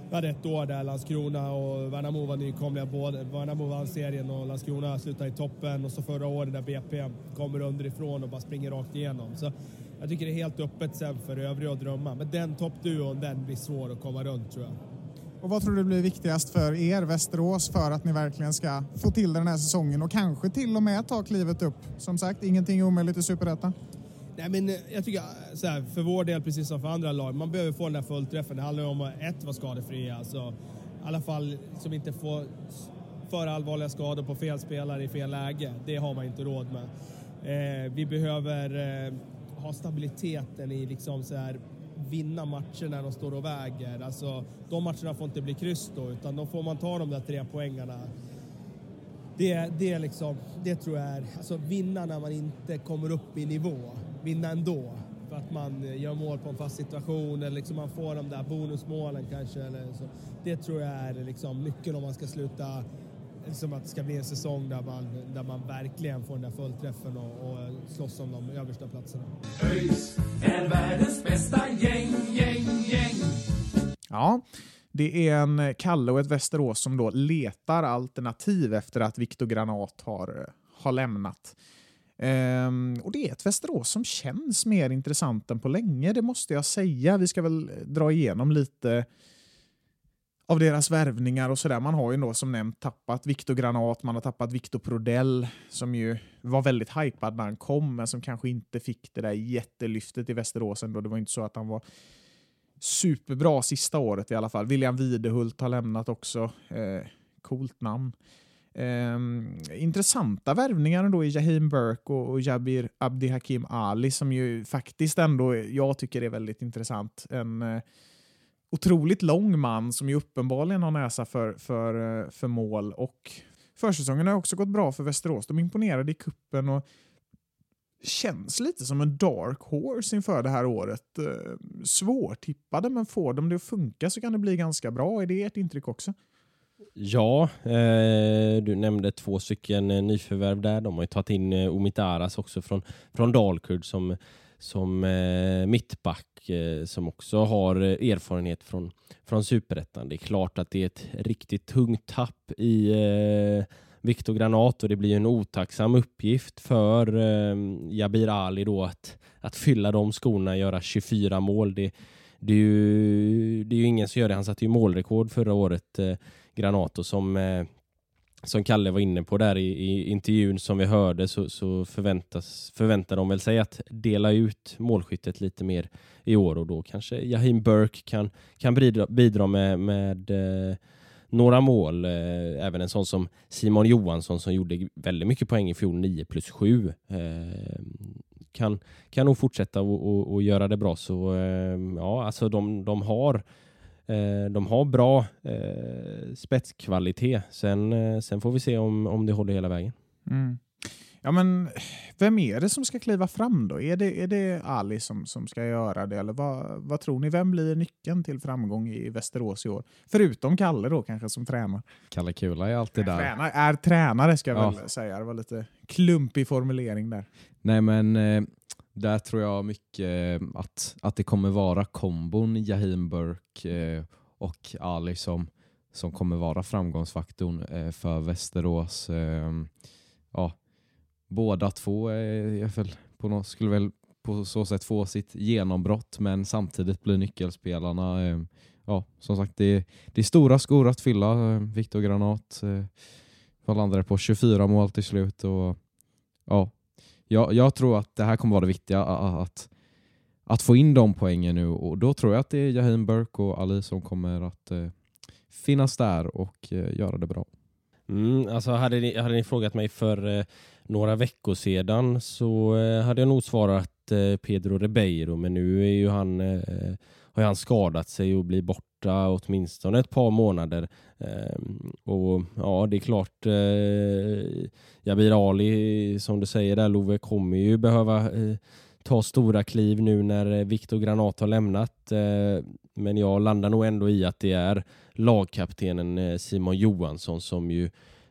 vi hade ett år där Landskrona och Värnamo var nykomlingar. Både Värnamo vann serien och Landskrona slutade i toppen. Och så förra året där BP kommer underifrån och bara springer rakt igenom. Så Jag tycker det är helt öppet sen för övriga att drömma. Men den toppduon, den blir svår att komma runt tror jag. Och vad tror du blir viktigast för er, Västerås, för att ni verkligen ska få till den här säsongen och kanske till och med ta klivet upp? Som sagt, ingenting är omöjligt i Superettan. Nej, men eh, jag tycker eh, så här, för vår del, precis som för andra lag, man behöver få den där fullträffen. Det handlar ju om att ett, vara skadefria. Alltså, I alla fall som inte får för allvarliga skador på fel spelare i fel läge. Det har man inte råd med. Eh, vi behöver eh, ha stabiliteten i liksom så här, vinna matcher när de står och väger. Alltså, de matcherna får inte bli kryss då, utan då får man ta de där tre poängarna. Det, det, liksom, det tror jag är, alltså vinna när man inte kommer upp i nivå, vinna ändå. För att man eh, gör mål på en fast situation eller liksom man får de där bonusmålen kanske. Eller så. Det tror jag är liksom nyckeln om man ska sluta liksom att det ska bli en säsong där man, där man verkligen får den där fullträffen och, och slåss om de översta platserna. ÖIS är världens bästa gäng, gäng, gäng. Ja, det är en Kalle och ett Västerås som då letar alternativ efter att Viktor Granat har, har lämnat. Ehm, och det är ett Västerås som känns mer intressant än på länge, det måste jag säga. Vi ska väl dra igenom lite av deras värvningar och sådär. Man har ju då som nämnt tappat Viktor Granat, man har tappat Viktor Prodell som ju var väldigt hypad när han kom men som kanske inte fick det där jättelyftet i Västerås ändå. Det var inte så att han var superbra sista året i alla fall. William Videhult har lämnat också. Eh, coolt namn. Eh, intressanta värvningar ändå i Jaheim Burke och, och Jabir Abdi Hakim Ali som ju faktiskt ändå jag tycker är väldigt intressant. En eh, otroligt lång man som ju uppenbarligen har näsa för, för, eh, för mål och försäsongen har också gått bra för Västerås. De imponerade i kuppen och känns lite som en dark horse inför det här året. Eh, svårtippade, men får de det att funka så kan det bli ganska bra. Är det ert intryck också? Ja, eh, du nämnde två stycken eh, nyförvärv där. De har ju tagit in Omitaras Aras också från, från Dalkurd som, som eh, mittback eh, som också har eh, erfarenhet från, från superettan. Det är klart att det är ett riktigt tungt tapp i eh, Viktor Granat och det blir en otacksam uppgift för eh, Jabir Ali då att, att fylla de skorna, göra 24 mål. Det, det, är ju, det är ju ingen som gör det. Han satte ju målrekord förra året, eh, Granato, som, eh, som Kalle var inne på där i, i intervjun som vi hörde så, så förväntas, förväntar de väl sig att dela ut målskyttet lite mer i år och då kanske Jahim Burke kan, kan bidra, bidra med, med eh, några mål. Eh, även en sån som Simon Johansson som gjorde väldigt mycket poäng i fjol, 9 plus 7. Eh, kan, kan nog fortsätta och, och, och göra det bra. Så eh, ja, alltså de, de har eh, de har bra eh, spetskvalitet. Sen, eh, sen får vi se om, om det håller hela vägen. Mm. Ja, men vem är det som ska kliva fram då? Är det, är det Ali som, som ska göra det? Eller vad, vad tror ni? Vem blir nyckeln till framgång i Västerås i år? Förutom Kalle då kanske som tränar. Kalle Kula är alltid där. Tränar, är tränare ska jag Ja. väl säga. Det var lite klumpig formulering där. Nej men eh, där tror jag mycket eh, att, att det kommer vara kombon Jahim Burke eh, och Ali som, som kommer vara framgångsfaktorn eh, för Västerås. Ja, båda två är väl på något, skulle väl på så sätt få sitt genombrott men samtidigt blir nyckelspelarna Ja, som sagt, det är, det är stora skor att fylla. Viktor Granat eh, vad landade på 24 mål till slut. Och, ja, jag, jag tror att det här kommer vara det viktiga, att, att få in de poängen nu och då tror jag att det är Jaheim Burke och Ali som kommer att eh, finnas där och eh, göra det bra. Mm, alltså hade, ni, hade ni frågat mig för eh, några veckor sedan så eh, hade jag nog svarat eh, Pedro Ribeiro men nu är ju han, eh, har ju han skadat sig och blir borta åtminstone ett par månader. Eh, och ja, det är klart eh, Jabir Ali, som du säger där Love, kommer ju behöva eh, ta stora kliv nu när eh, Viktor Granat har lämnat. Eh, men jag landar nog ändå i att det är lagkaptenen eh, Simon Johansson som ju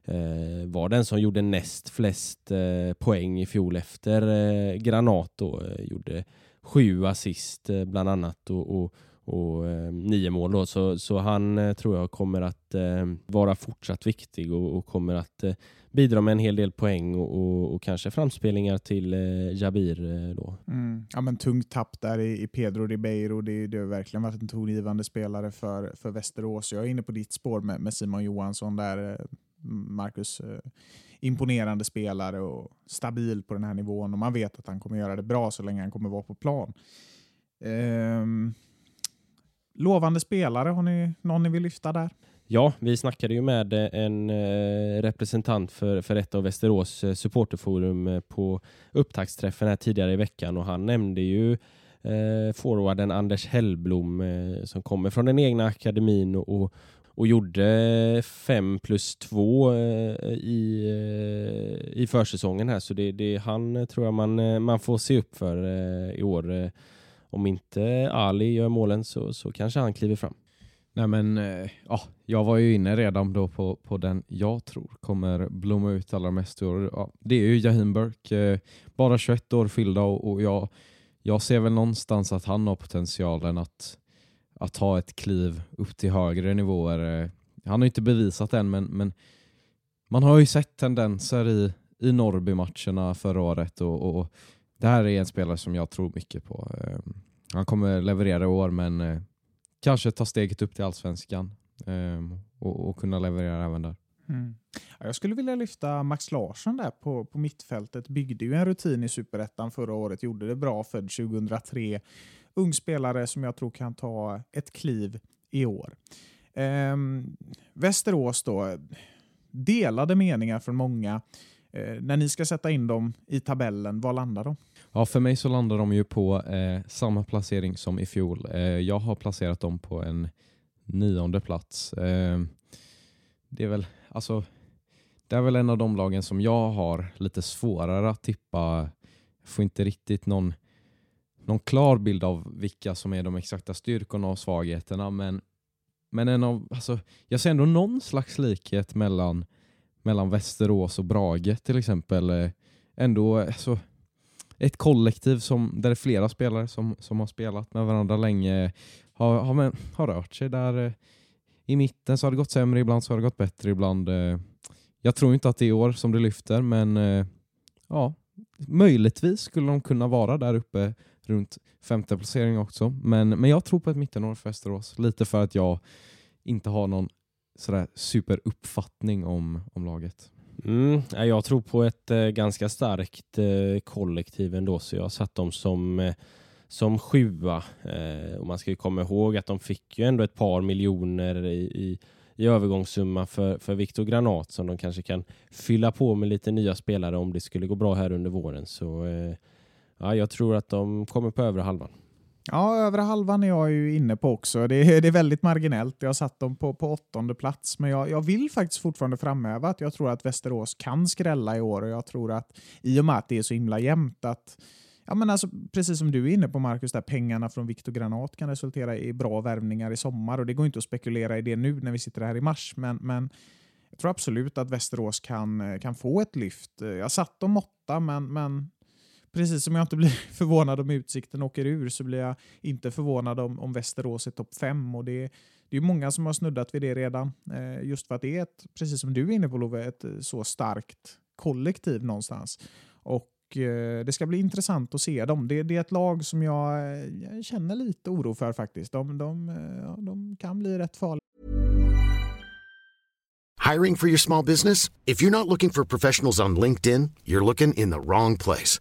eh, var den som gjorde näst flest eh, poäng i fjol efter eh, Granat och eh, gjorde sju assist eh, bland annat och, och, och eh, nio mål. Då. Så, så han eh, tror jag kommer att eh, vara fortsatt viktig och, och kommer att eh, bidra med en hel del poäng och, och, och kanske framspelningar till eh, Jabir. Eh, då. Mm. Ja, men tungt tapp där i, i Pedro Ribeiro. Det, det har verkligen varit en tongivande spelare för, för Västerås. Jag är inne på ditt spår med, med Simon Johansson där. Eh, Marcus, eh, imponerande spelare och stabil på den här nivån och man vet att han kommer göra det bra så länge han kommer vara på plan. Ehm, lovande spelare, har ni någon ni vill lyfta där? Ja, vi snackade ju med eh, en eh, representant för, för ett av Västerås eh, supporterforum på upptaktsträffen här tidigare i veckan och han nämnde ju eh, forwarden Anders Hellblom eh, som kommer från den egna akademin och, och, och gjorde fem plus två eh, i, eh, i försäsongen här så det, det han tror jag man, man får se upp för eh, i år. Om inte Ali gör målen så, så kanske han kliver fram. Nej men, eh, ja, jag var ju inne redan då på, på den jag tror kommer blomma ut allra mest i år. Ja, det är ju Jahin Burke, eh, bara 21 år fyllda och, och jag, jag ser väl någonstans att han har potentialen att, att ta ett kliv upp till högre nivåer. Eh, han har ju inte bevisat än men, men man har ju sett tendenser i, i Norrby-matcherna förra året och, och det här är en spelare som jag tror mycket på. Ehm, han kommer leverera i år men eh, kanske ta steget upp till allsvenskan eh, och, och kunna leverera även där. Mm. Ja, jag skulle vilja lyfta Max Larsson där på, på mittfältet. Byggde ju en rutin i Superettan förra året, gjorde det bra, född 2003. Ung spelare som jag tror kan ta ett kliv i år. Eh, Västerås då, delade meningar från många. Eh, när ni ska sätta in dem i tabellen, var landar de? Ja, för mig så landar de ju på eh, samma placering som i fjol. Eh, jag har placerat dem på en nionde plats. Eh, det är väl alltså det är väl en av de lagen som jag har lite svårare att tippa. Jag får inte riktigt någon, någon klar bild av vilka som är de exakta styrkorna och svagheterna, men, men en av, alltså, jag ser ändå någon slags likhet mellan, mellan Västerås och Brage till exempel. Eh, Ändå alltså, ett kollektiv som, där det är flera spelare som, som har spelat med varandra länge, har, har, men- har rört sig där. Eh, I mitten så har det gått sämre, ibland så har det gått bättre, ibland. Eh, jag tror inte att det är i år som det lyfter, men eh, ja, möjligtvis skulle de kunna vara där uppe runt femte placering också. Men, men jag tror på ett mittenår för Västerås, lite för att jag inte har någon sådär superuppfattning om, om laget. Mm, jag tror på ett eh, ganska starkt eh, kollektiv ändå, så jag har satt dem som, eh, som sjua. Och man ska ju komma ihåg att de fick ju ändå ett par miljoner i, i, i övergångssumma för, för Viktor Granat som de kanske kan fylla på med lite nya spelare om det skulle gå bra här under våren. Så ja, jag tror att de kommer på övre halvan. Ja, övre halvan är jag ju inne på också. Det är, det är väldigt marginellt. Jag har satt dem på, på åttonde plats, men jag, jag vill faktiskt fortfarande framhäva att jag tror att Västerås kan skrälla i år och jag tror att i och med att det är så himla jämnt att Ja, men alltså, precis som du är inne på Marcus, där pengarna från Viktor Granat kan resultera i bra värvningar i sommar och det går inte att spekulera i det nu när vi sitter här i mars, men, men jag tror absolut att Västerås kan, kan få ett lyft. Jag satt dem åtta, men, men precis som jag inte blir [laughs] förvånad om Utsikten åker ur så blir jag inte förvånad om, om Västerås är topp fem. Och det, det är många som har snuddat vid det redan. Eh, just för att det är, ett, precis som du är inne på Love, ett eh, så starkt kollektiv någonstans. Och eh, det ska bli intressant att se dem. Det, det är ett lag som jag, eh, jag känner lite oro för faktiskt. De, de, eh, ja, de kan bli rätt farliga. Hiring for your small business? If you're not looking for professionals on LinkedIn, you're looking in the wrong place.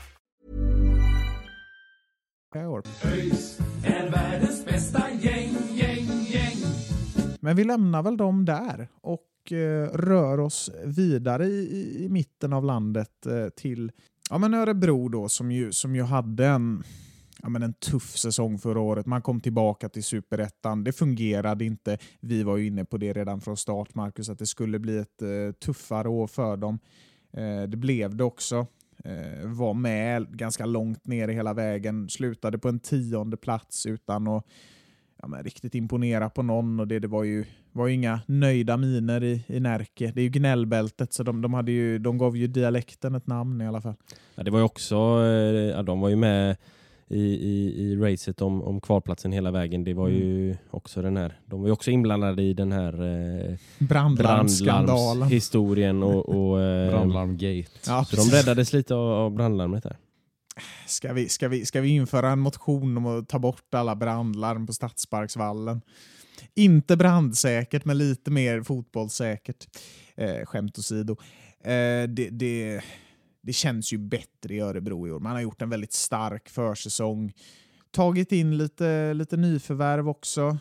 I år. ÖIS är världens bästa gäng, gäng, gäng. Men vi lämnar väl dem där och eh, rör oss vidare i, i, mitten av landet eh, till ja, men Örebro då, som ju, som ju hade en, ja, men en tuff säsong förra året. Man kom tillbaka till superettan. Det fungerade inte. Vi var ju inne på det redan från start, Marcus, att det skulle bli ett eh, tuffare år för dem. Eh, det blev det också. Eh, var med ganska långt ner i hela vägen. Slutade på en tionde plats utan att ja, men riktigt imponera på någon. Och det, det var ju var ju inga nöjda miner i, i Närke. Det är ju gnällbältet, så de, de, hade ju, de gav ju dialekten ett namn i alla fall. Ja, det var ju också, eh, ja, de var ju med i, i, i racet om, om kvalplatsen hela vägen. Det var ju också den här, de var ju också inblandade i den här eh, Brandlarmsskandalen. historien och, och eh, Brandlarmgate. Ja, så de räddades lite av, av brandlarmet där. Ska vi, ska, vi, ska vi införa en motion om att ta bort alla brandlarm på Stadsparksvallen? Inte brandsäkert, men lite mer fotbollssäkert. Eh, skämt åsido. Eh, det, det, det känns ju bättre i Örebro i år. Man har gjort en väldigt stark försäsong. Tagit in lite, lite nyförvärv också.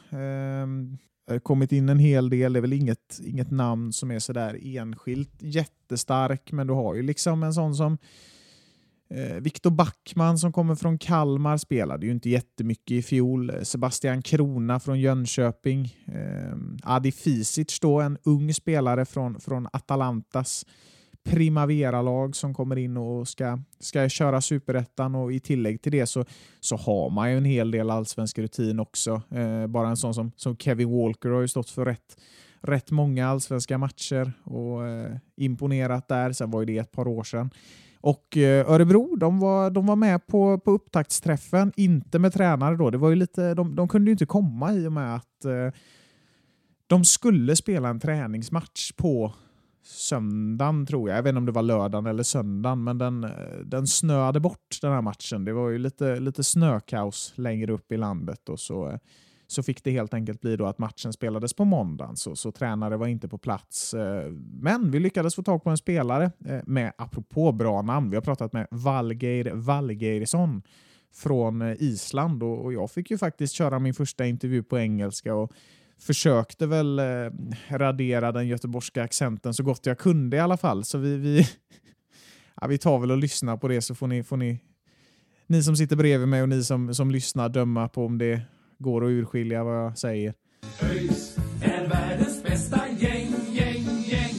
Eh, kommit in en hel del. Det är väl inget, inget namn som är sådär enskilt jättestark, men du har ju liksom en sån som eh, Viktor Backman som kommer från Kalmar spelade ju inte jättemycket i fjol. Sebastian Krona från Jönköping. Eh, Adi Fisic då, en ung spelare från, från Atalantas Primavera-lag som kommer in och ska, ska köra superettan och i tillägg till det så, så har man ju en hel del allsvensk rutin också. Eh, bara en sån som, som Kevin Walker har ju stått för rätt, rätt många allsvenska matcher och eh, imponerat där. Sen var ju det ett par år sedan. Och eh, Örebro de var, de var med på, på upptaktsträffen, inte med tränare då. Det var ju lite, de, de kunde ju inte komma i och med att eh, de skulle spela en träningsmatch på söndagen tror jag. Jag vet inte om det var lördagen eller söndagen, men den, den snöade bort den här matchen. Det var ju lite, lite snökaos längre upp i landet och så så fick det helt enkelt bli då att matchen spelades på måndagen, så, så tränare var inte på plats. Eh, men vi lyckades få tag på en spelare eh, med, apropå bra namn, vi har pratat med Valgeir Valgeirsson från eh, Island och, jag fick ju faktiskt köra min första intervju på engelska och försökte väl radera den göteborgska accenten så gott jag kunde i alla fall. Så vi, vi, [laughs] ja, vi tar väl och lyssnar på det så får ni, får ni, ni som sitter bredvid mig och ni som, som lyssnar döma på om det går att urskilja vad jag säger. ÖIS är världens bästa gäng, gäng, gäng.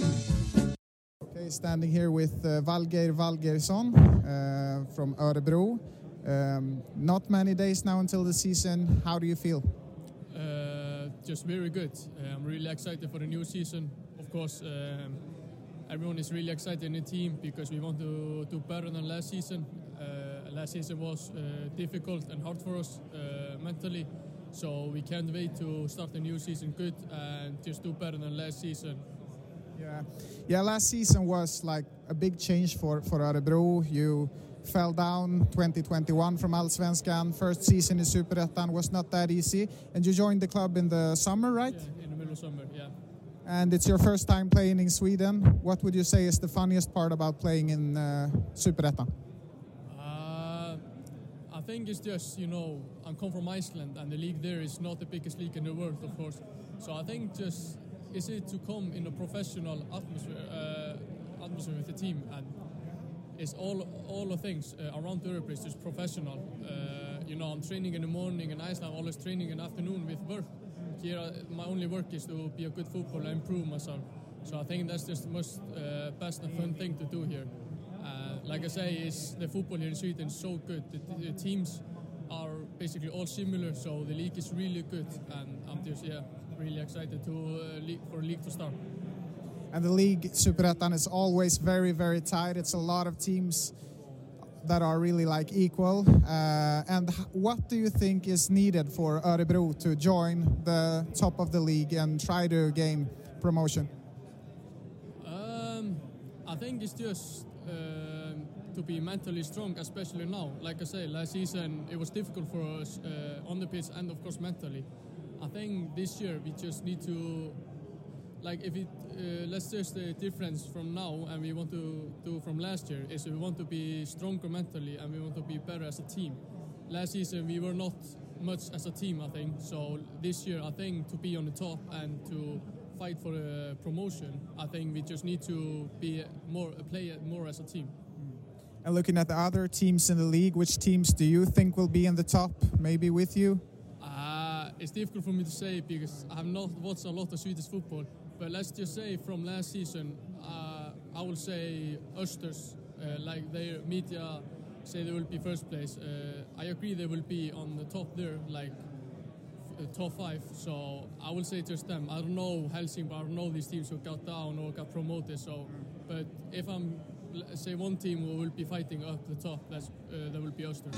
Okay, standing here with uh, Valgeir Valgeirsson uh, from Örebro. Um, not many days now until the season. How do you feel? Just very good. Uh, I'm really excited for the new season. Of course, um, everyone is really excited in the team because we want to do better than last season. Uh, last season was uh, difficult and hard for us uh, mentally, so we can't wait to start the new season good and just do better than last season. Yeah, yeah. Last season was like a big change for for Örebro. You fell down 2021 from Allsvenskan. First season in Superettan was not that easy, and you joined the club in the summer, right? Yeah, in the middle of summer, yeah. And it's your first time playing in Sweden. What would you say is the funniest part about playing in uh, Superettan? Uh, I think it's just, you know, I'm come from Iceland and the league there is not the biggest league in the world, of course. So I think just is it to come in a professional atmosphere, uh, atmosphere with the team and it's all all the things uh, around Europe is just professional. Uh, you know, I'm training in the morning in Iceland, always training in the afternoon with work. Here, uh, my only work is to be a good footballer and improve myself. So I think that's just the most uh, best and fun thing to do here. Uh, like I say, is the football here in Sweden is so good. The, the, teams are basically all similar, so the league is really good, and I'm just yeah really excited to uh, league, for the league to start. And the league Superettan is always very very tight. It's a lot of teams that are really like equal. Uh, and what do you think is needed for Örebro to join the top of the league and try to gain promotion? Um, I think it's just uh, to be mentally strong, especially now. Like I say, last season it was difficult for us uh, on the pitch and of course mentally. I think this year we just need to like if it uh, let's just the difference from now and we want to do from last year is we want to be stronger mentally and we want to be better as a team. Last season we were not much as a team, I think. So this year, I think to be on the top and to fight for a promotion, I think we just need to be more play more as a team. And looking at the other teams in the league, which teams do you think will be in the top, maybe with you? Uh, it's difficult for me to say because I have not watched a lot of Swedish football. But let's just say from last season, uh, I will say Östers, uh, like their media say they will be first place. Uh, I agree they will be on the top there, like uh, top five. So I will say just them. I don't know Helsing, but I don't know these teams who got down or got promoted. So, but if I'm say one team who will be fighting up the top, that's uh, that will be Östers.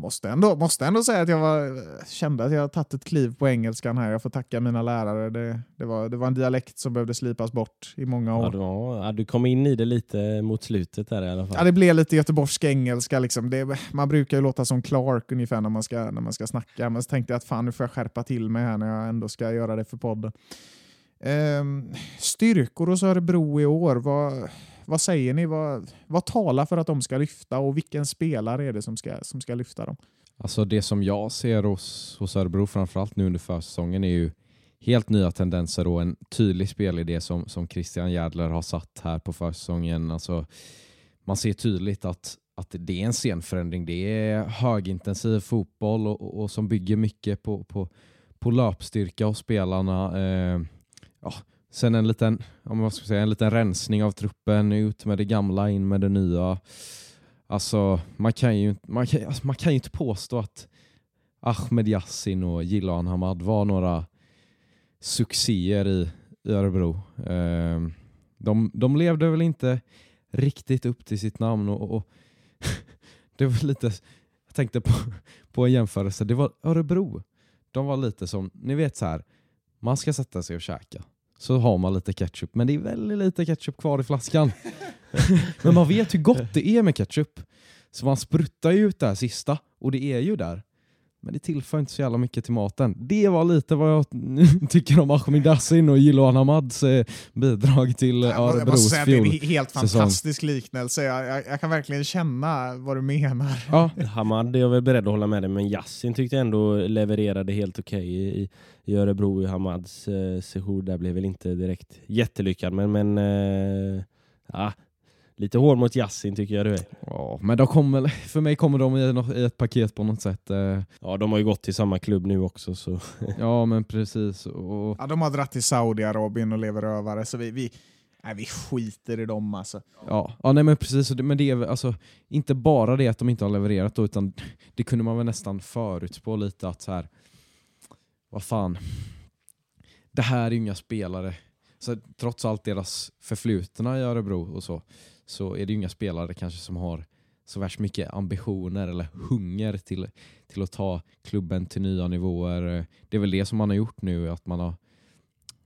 Jag måste ändå, måste ändå säga att jag var, kände att jag har tagit ett kliv på engelskan här. Jag får tacka mina lärare. Det, det, var, det var en dialekt som behövde slipas bort i många år. ja, du kom in i det lite mot slutet där i alla fall. Ja, det blev lite göteborgsk engelska. Liksom. Det, man brukar ju låta som Clark ungefär när man, ska, när man ska snacka. Men så tänkte jag att fan, nu får jag skärpa till mig här när jag ändå ska göra det för podden. Ehm, styrkor hos Örebro i år. Vad, vad säger ni? Vad, vad talar för att de ska lyfta och vilken spelare är det som ska, som ska lyfta dem? Alltså det som jag ser hos, hos Örebro, framförallt nu under försäsongen, är ju helt nya tendenser och en tydlig spelidé som, som Christian Järdler har satt här på försäsongen. Alltså, man ser tydligt att, att det är en scenförändring. Det är högintensiv fotboll och, och, och som bygger mycket på, på, på löpstyrka hos spelarna. Eh, ja, sen en liten, om man ska säga, en liten rensning av truppen, ut med det gamla, in med det nya. Alltså, man kan ju, inte- man kan, alltså, man kan ju inte påstå att Ahmed Yassin och Gillan Hamad var några succéer i, i Örebro. Eh, de, de levde väl inte riktigt upp till sitt namn och, och [laughs] det var lite, jag tänkte på, på en jämförelse, det var Örebro. De var lite som, ni vet så här, man ska sätta sig och käka. Så har man lite ketchup, men det är väldigt lite ketchup kvar i flaskan. [laughs] men man vet hur gott det är med ketchup. Så man spruttar ju ut det här sista, och det är ju där. Men det tillför inte så jävla mycket till maten. Det var lite vad jag [laughs] tycker om Ahmed Yassin och Jiloan Hamads eh, bidrag till eh, Jag måste Örebros säga att det är en fjol. he- helt säsong. fantastisk liknelse. Jag, jag, jag kan verkligen känna vad du menar. Ja, Hamad är jag väl beredd att hålla med dig, men Yassin tyckte jag ändå levererade helt okej i, i Örebro. Hamads eh, sejour där blev väl inte direkt jättelyckad, men, men eh, ja, lite hård mot Yassin tycker jag du är. Ja, men de kommer, [laughs] för mig kommer de i, något, i ett paket på något sätt. eh. Ja, de har ju gått till samma klubb nu också. Så. [laughs] Ja, men precis. Och, Ja, de har dratt till Saudiarabien och lever rövare, så vi, vi, nej, vi skiter i dem alltså. ja, ja, nej men precis. Och det- Men det är alltså, inte bara det att de inte har levererat då, utan det kunde man väl nästan förutspå lite att så här, vad fan, det här är ju inga spelare. Så trots allt deras förflutna i Örebro och så, så är det ju inga spelare kanske som har så värst mycket ambitioner eller hunger till, till att ta klubben till nya nivåer. Det är väl det som man har gjort nu, att man har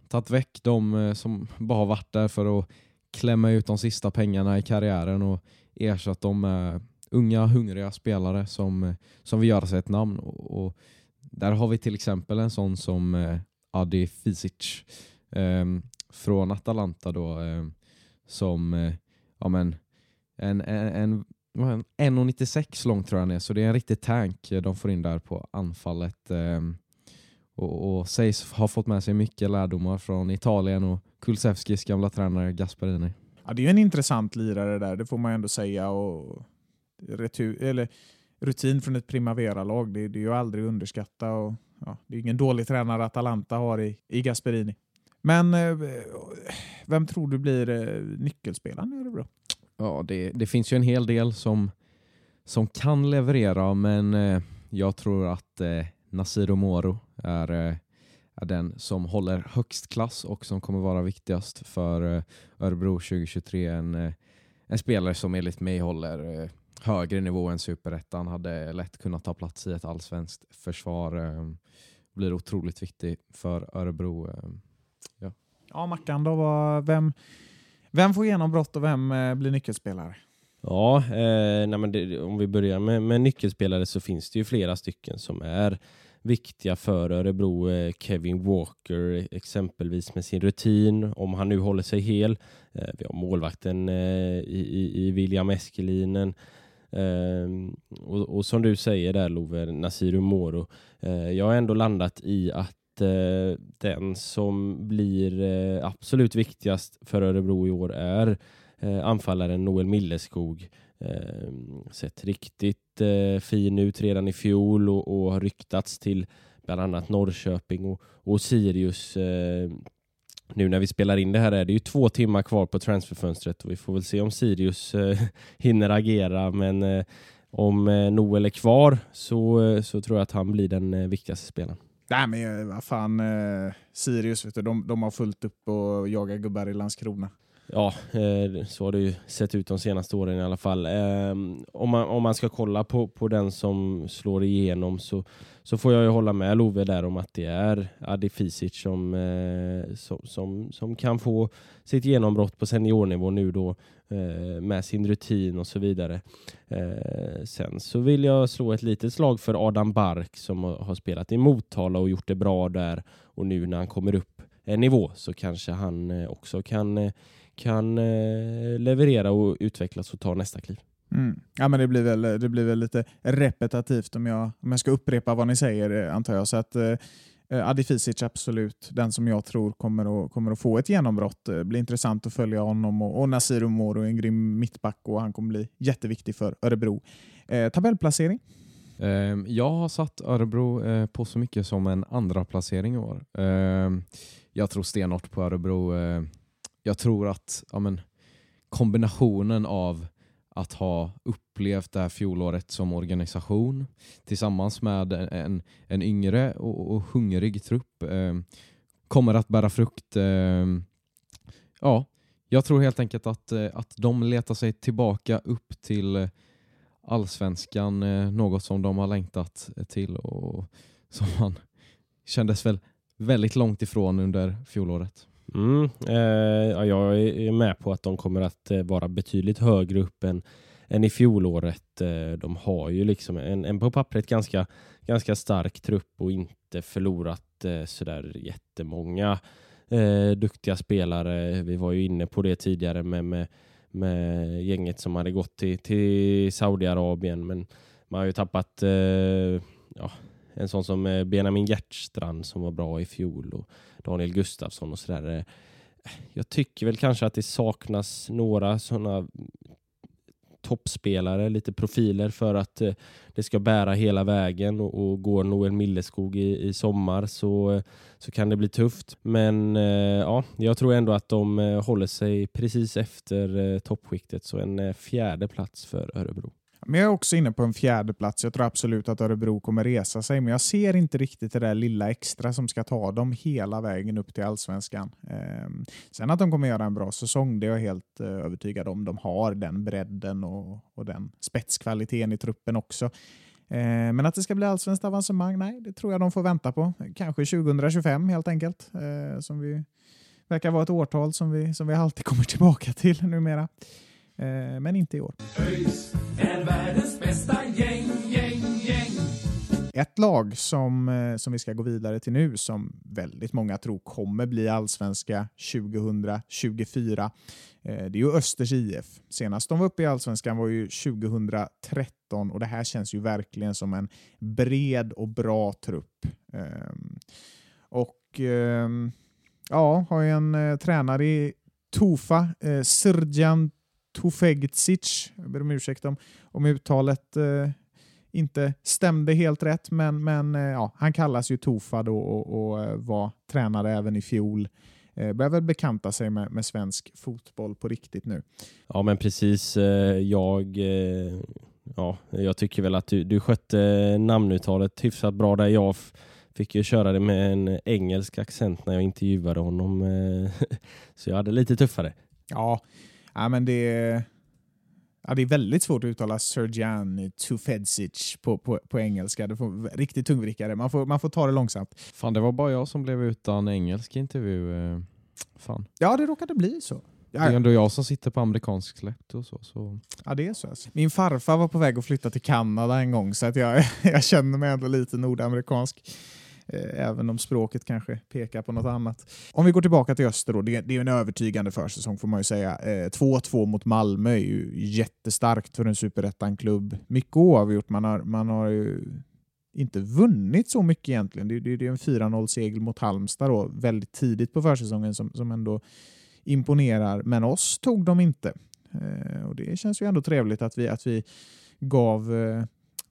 tagit väck de eh, som bara har varit där för att klämma ut de sista pengarna i karriären och ersatt dem med unga hungriga spelare som, som vill göra sig ett namn. Och, och där har vi till exempel en sån som eh, Adi Fisic eh, från Atalanta då, eh, som eh, ja, men, en, en, en, en 1,96 lång tror jag han är, så det är en riktig tank de får in där på anfallet. Ehm, och, och sägs ha fått med sig mycket lärdomar från Italien och Kulusevskis gamla tränare Gasperini. Ja, det är ju en intressant lirare där, det får man ju ändå säga. Och retur, eller, rutin från ett Primavera-lag, det, det är ju aldrig att underskatta. Och, ja, det är ingen dålig tränare Atalanta har i, i Gasperini. Men eh, vem tror du blir eh, nyckelspelaren i Örebro? Ja, det, det finns ju en hel del som, som kan leverera, men eh, jag tror att eh, Nasiro Moro är, är den som håller högst klass och som kommer vara viktigast för eh, Örebro 2023. En, en spelare som enligt mig håller högre nivå än superettan, hade lätt kunnat ta plats i ett allsvenskt försvar. Blir otroligt viktig för Örebro. Ja. Mackan då, vad, vem, vem får genombrott och vem eh, blir nyckelspelare? Ja, eh, nej men det, om vi börjar med, med nyckelspelare så finns det ju flera stycken som är viktiga för Örebro. Eh, Kevin Walker exempelvis med sin rutin, om han nu håller sig hel. Eh, vi har målvakten eh, i, i, i William Eskelinen. Eh, och, och, som du säger där Love, Nasiru Moro. Eh, jag har ändå landat i att Eh, den som blir eh, absolut viktigast för Örebro i år är eh, anfallaren Noel Milleskog. Eh, sett riktigt eh, fin ut redan i fjol och, och har ryktats till bland annat Norrköping och, och Sirius. Eh, nu när vi spelar in det här är det ju två timmar kvar på transferfönstret och vi får väl se om Sirius eh, [laughs] hinner agera men eh, om eh, Noel är kvar så, så tror jag att han blir den eh, viktigaste spelaren. Nej men eh, vad fan, eh, Sirius vet du, de, de har fullt upp och jagar gubbar i Landskrona. Ja, eh, så har det ju sett ut de senaste åren i alla fall. Eh, om man, om man ska kolla på, på den som slår igenom så, så får jag ju hålla med Love där om att det är Adi Fisic som, eh, som, som, som kan få sitt genombrott på seniornivå nu då eh, Eh, med sin rutin och så vidare. Eh, sen så vill jag slå ett litet slag för Adam Bark som har spelat i Motala och gjort det bra där och nu när han kommer upp en nivå så kanske han eh, också kan kan leverera och utvecklas och ta nästa kliv. Mm. Ja, men det, blir väl, det blir väl lite repetitivt om jag, om jag ska upprepa vad ni säger, antar jag. Så att, eh, Eh, Adi Fisic absolut den som jag tror kommer att, kommer att få ett genombrott. Det blir intressant att följa honom och, och Nasir Moro, en grym mittback och han kommer bli jätteviktig för Örebro. Eh, tabellplacering? Eh, jag har satt Örebro eh, på så mycket som en andra placering i år. Ehm, jag tror stenhårt på Örebro eh, jag tror att ja, men, kombinationen av att ha upp upplevt det här fjolåret som organisation tillsammans med en, en yngre och, och hungrig trupp eh, kommer att bära frukt. Eh, ja, jag tror helt enkelt att, eh, att de letar sig tillbaka upp till allsvenskan, eh, något som de har längtat till och som man kändes väl väldigt långt ifrån under fjolåret. Mm, eh, jag är med på att de kommer att eh, vara betydligt högre upp än, än i fjolåret. Eh, de har ju liksom en, en på pappret ganska, ganska stark trupp och inte förlorat eh, sådär jättemånga eh, duktiga spelare. Vi var ju inne på det tidigare med, med, med gänget som hade gått till, till Saudiarabien men man har ju tappat eh, ja, en sån som eh, Benjamin Hjertstrand som var bra i fjol och Daniel Gustafsson och sådär. Jag tycker väl kanske att det saknas några sådana toppspelare, lite profiler för att eh, det ska bära hela vägen och, och går Noel Milleskog i, i sommar så, eh, så kan det bli tufft. Men eh, ja, jag tror ändå att de eh, håller sig precis efter toppskiktet så en fjärde plats för Örebro. Men jag är också inne på en fjärde plats. Jag tror absolut att Örebro kommer resa sig, men jag ser inte riktigt det där lilla extra som ska ta dem hela vägen upp till allsvenskan. Eh, sen att de kommer göra en bra säsong, det är jag helt eh, övertygad om. De har den bredden och, och den spetskvaliteten i truppen också. Eh, men att det ska bli allsvenskt avancemang, nej, det tror jag de får vänta på. Kanske 2025 helt enkelt, eh, som vi verkar vara ett årtal som vi, som vi alltid kommer tillbaka till numera. Eh, Eh, men inte i år. ÖIS är världens bästa gäng, gäng, gäng. Ett lag som, eh, som vi ska gå vidare till nu som väldigt många tror kommer bli allsvenska 2024 eh, det är ju Östers IF. Senast de var uppe i allsvenskan var ju 2013 och det här känns ju verkligen som en bred och bra trupp. Eh, och ehm, ja, har ju en eh, tränare i Tofa, Srdjan Tufegdzic. Jag ber om ursäkt om, om uttalet eh, inte stämde helt rätt, men, men eh, ja, han kallas ju Tofa då och, och eh, var tränare även i fjol. Eh, börjar väl bekanta sig med, med svensk fotboll på riktigt nu. Ja, men precis. Eh, jag, eh, ja, jag tycker väl att du, du skötte namnuttalet hyfsat bra där. Jag fick ju köra det med en engelsk accent när jag intervjuade honom, [laughs] så jag hade lite tuffare. Ja, Ja, men det, ja, det är väldigt svårt att uttala Serjan Tufedzic på, på, på engelska. Det får, riktigt tungvrickare. Man får, man får ta det långsamt. Fan, det var bara jag som blev utan engelsk intervju. Eh, fan. Ja, det råkade bli så. Det är ändå jag som sitter på amerikansk släkt och så. så. Ja, det är så. Alltså. Min farfar var på väg att flytta till Kanada en gång, så att jag, [laughs] jag känner mig ändå lite nordamerikansk. Eh, även om språket kanske pekar på något annat. Om vi går tillbaka till Öster då, det, det är en övertygande försäsong får man ju säga. Eh, 2-2 mot Malmö är ju jättestarkt för en superettan-klubb. Mycket oavgjort, man har, man har ju inte vunnit så mycket egentligen. Det, det, det är en 4-0-seger mot Halmstad då, väldigt tidigt på försäsongen som, som ändå imponerar, men oss tog de inte. Eh, och Det känns ju ändå trevligt att vi, att vi gav eh,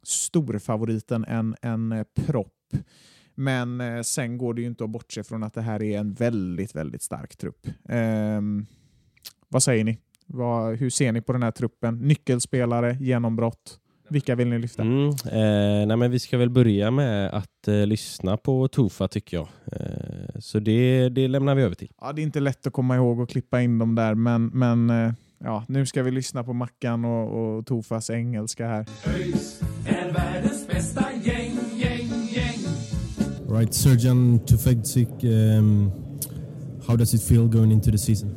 storfavoriten en, en eh, propp. Men eh, sen går det ju inte att bortse från att det här är en väldigt, väldigt stark trupp. Ehm, vad säger ni? Vad, hur ser ni på den här truppen? Nyckelspelare, genombrott? Vilka vill ni lyfta? Mm, eh, nej men vi ska väl börja med att eh, lyssna på Tofa tycker jag. Eh, så det, det lämnar vi över till. Ja, det är inte lätt att komma ihåg och klippa in dem där, men, men eh, ja, nu ska vi lyssna på Mackan och, och Tofas engelska här. ÖIS Right, Surgeon Tufegdzic, um, how does it feel going into the season?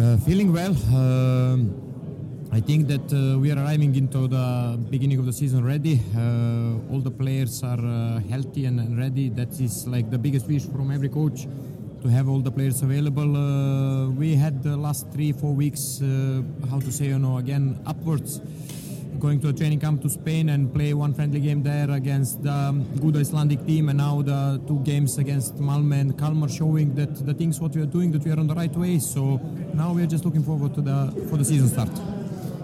Uh, feeling well. Um I think that uh, we are arriving into the beginning of the season ready. Uh, all the players are uh, healthy and, and ready. That is like the biggest wish from every coach to have all the players available. Uh, we had the last three, four weeks, uh, how to say, you know, again upwards. Going to a training camp to Spain and play one friendly game there against the good Icelandic team, and now the two games against Malmö and Kalmar, showing that the things what we are doing, that we are on the right way. So now we are just looking forward to the for the season start.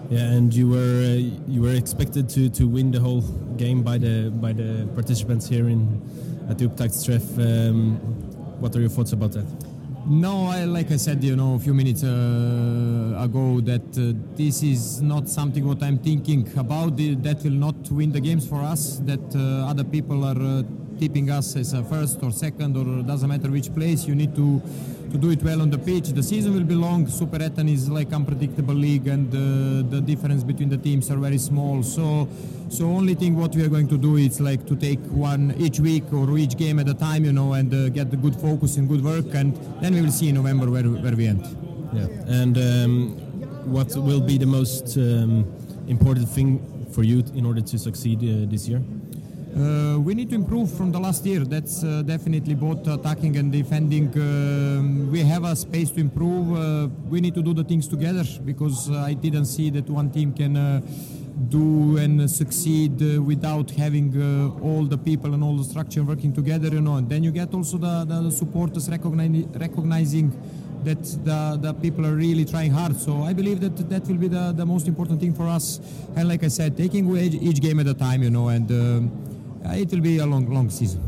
Yeah, and you were uh, you were expected to, to win the whole game by the by the participants here in at the. Um, what are your thoughts about that? No, I, like I said, you know, a few minutes uh, ago, that uh, this is not something what I'm thinking about. That will not win the games for us. That uh, other people are uh, tipping us as a first or second, or doesn't matter which place. You need to to do it well on the pitch. The season will be long. Super Etan is like unpredictable league, and uh, the difference between the teams are very small. So, so only thing what we are going to do is like to take one each week or each game at a time, you know, and uh, get the good focus and good work, and then we will see in November where where we end. Yeah, and um, what will be the most um, important thing for you in order to succeed uh, this year? Uh, we need to improve from the last year. That's uh, definitely both attacking and defending. Um, we have a space to improve. Uh, we need to do the things together because uh, I didn't see that one team can uh, do and succeed uh, without having all the people and all the structure working together. You know, and then you get also the, the supporters recogni- recognizing that the, the people are really trying hard. So I believe that that will be the, the most important thing for us. And like I said, taking each, each game at a time, you know, and um, it will be a long, long season.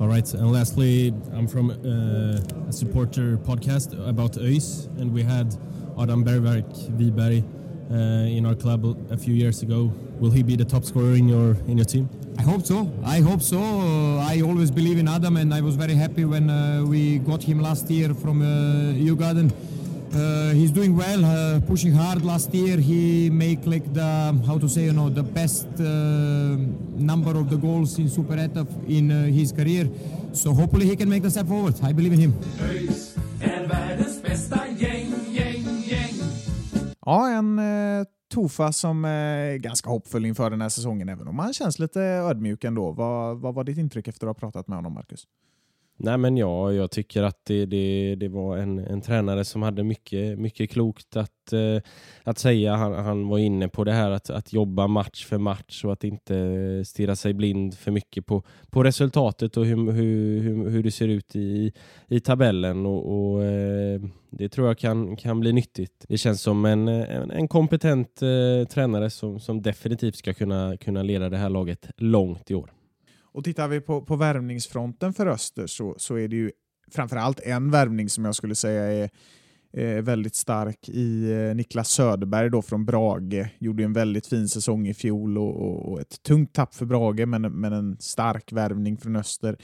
All right, and lastly, I'm from uh, a supporter podcast about ÖIS, and we had Adam Bergverk Wiberg uh, in our club a few years ago. Will he be the top scorer in your in your team? I hope so. I hope so. I always believe in Adam, and I was very happy when uh, we got him last year from uh, Ugarden. Uh, he's doing well, uh, pushing hard. Last year, he made like the how to say you know the best uh, number of the goals in Super Etap in uh, his career. So hopefully he can make the step forward. I believe in him. Gäng, gäng, gäng. Ja, en eh, Tofa som eh, är ganska hoppfull inför den här säsongen, även om han känns lite ödmjuk ändå. Vad, vad var ditt intryck efter att ha pratat med honom, Marcus? Nej men ja, jag tycker att det, det, det var en, en tränare som hade mycket, mycket klokt att, eh, att säga. Han, han var inne på det här att, att jobba match för match och att inte stirra sig blind för mycket på, på resultatet och hur, hur, hur, hur det ser ut i, i tabellen. Och, och eh, Det tror jag kan, kan bli nyttigt. Det känns som en, en, en kompetent eh, tränare som, som definitivt ska kunna, kunna leda det här laget långt i år. Och tittar vi på, på värvningsfronten för Öster så, så är det ju framförallt en värvning som jag skulle säga är eh, väldigt stark i eh, Niklas Söderberg då från Brage. Gjorde en väldigt fin säsong i fjol och, och, och ett tungt tapp för Brage men, men en stark värvning från Öster.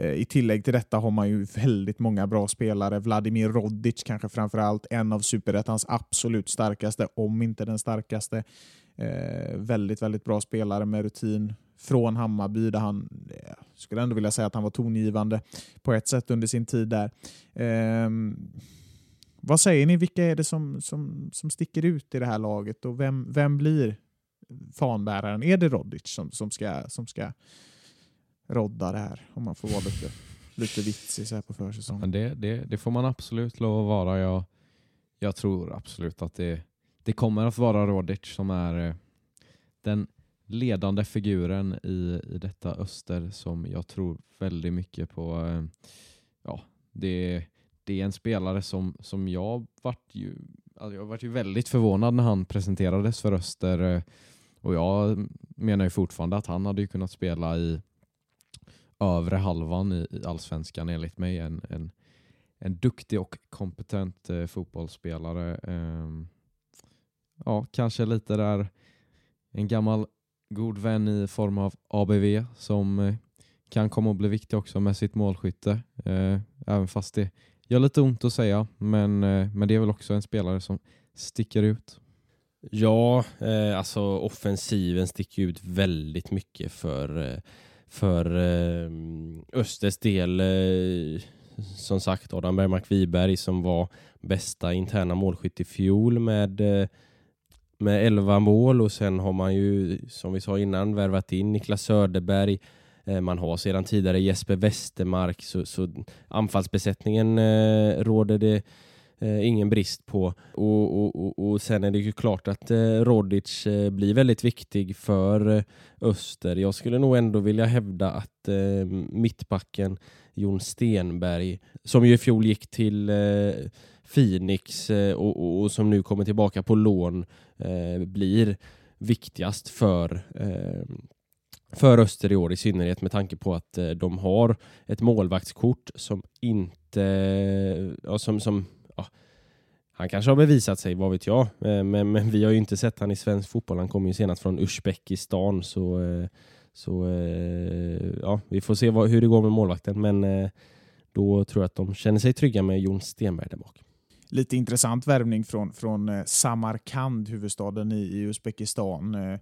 Eh, I tillägg till detta har man ju väldigt många bra spelare. Vladimir Rodic kanske framförallt en av superettans absolut starkaste, om inte den starkaste. Eh, väldigt, väldigt bra spelare med rutin från Hammarby där han, jag skulle ändå vilja säga att han var tongivande på ett sätt under sin tid där. Eh, Vad säger ni, vilka är det som, som, som sticker ut i det här laget och vem, vem blir fanbäraren? Är det Rodic som, som, ska, som ska rodda det här? Om man får vara lite, lite vitsig så här på försäsongen. Det, det, det får man absolut lov att vara. Jag, jag tror absolut att det, det kommer att vara Rodic som är eh, den ledande figuren i, i detta öster som jag tror väldigt mycket på. Eh, ja, det, det är en spelare som, som jag vart ju, alltså jag vart ju väldigt förvånad när han presenterades för Öster eh, och jag menar ju fortfarande att han hade ju kunnat spela i övre halvan i, i allsvenskan enligt mig. En, en, en duktig och kompetent eh, fotbollsspelare. Eh, ja, kanske lite där en gammal god vän i form av ABV som eh, kan komma att bli viktig också med sitt målskytte. Eh, även fast det gör lite ont att säga, men, eh, men det är väl också en spelare som sticker ut. Ja, eh, alltså offensiven sticker ut väldigt mycket för, för eh, Östers del. Eh, som sagt, Adam Bergmark Wiberg som var bästa interna målskytt i fjol med, eh, med 11 mål och sen har man ju, som vi sa innan, värvat in Niklas Söderberg. Eh, man har sedan tidigare Jesper Westermark, så, så anfallsbesättningen eh, råder det eh, ingen brist på. Och, och, och, och sen är det ju klart att eh, Rodic eh, blir väldigt viktig för eh, Öster. Jag skulle nog ändå vilja hävda att eh, mittbacken Jon Stenberg, som ju i fjol gick till eh, Phoenix eh, och, och, och som nu kommer tillbaka på lån, eh, blir viktigast för eh, för Öster i år i synnerhet med tanke på att eh, de har ett målvaktskort som inte, ja, som, som ja, han kanske har bevisat sig, vad vet jag, Eh, men, men vi har ju inte sett han i svensk fotboll. Han kommer ju senast från Uzbekistan så, eh, så eh, ja, vi får se vad, hur det går med målvakten men eh, då tror jag att de känner sig trygga med Jon Stenberg där bak. Lite intressant värvning från, från eh, Samarkand, huvudstaden i, i Uzbekistan. Eh,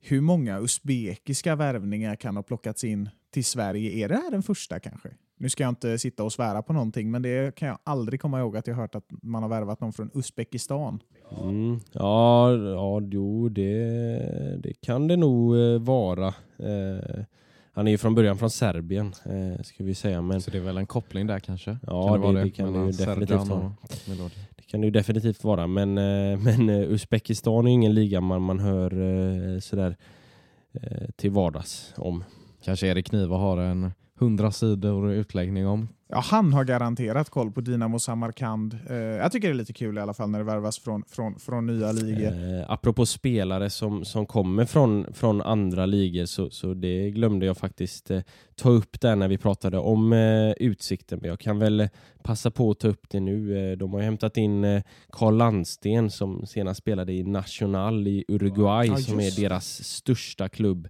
hur många usbekiska värvningar kan ha plockats in till Sverige? Är det här den första kanske? Nu ska jag inte sitta och svära på någonting, men det kan jag aldrig komma ihåg att jag hört att man har värvat någon från Uzbekistan. Mm. Ja, ja, jo, det, det kan det nog eh, vara. Eh, han är ju från början från Serbien, eh, ska vi säga. Men... Så det är väl en koppling där kanske? Ja, Kan det det, det, kan det ju definitivt vara. Det kan det ju definitivt vara, men, eh, [laughs] men eh, Uzbekistan är ju ingen liga man, man hör eh, sådär eh, till vardags om. Kanske Erik Niva har en hundra sidor utläggning om. Ja, han har garanterat koll på Dinamo Samarkand. Eh, jag tycker det är lite kul i alla fall när det värvas från, från, från nya ligor. Eh, apropå spelare som, som kommer från, från andra ligor så, så det glömde jag faktiskt eh, ta upp där när vi pratade om eh, Utsikten. Men jag kan väl eh, passa på att ta upp det nu. Eh, de har ju hämtat in eh, Carl Landsten som senast spelade i Nacional i Uruguay Ja, som är deras största klubb.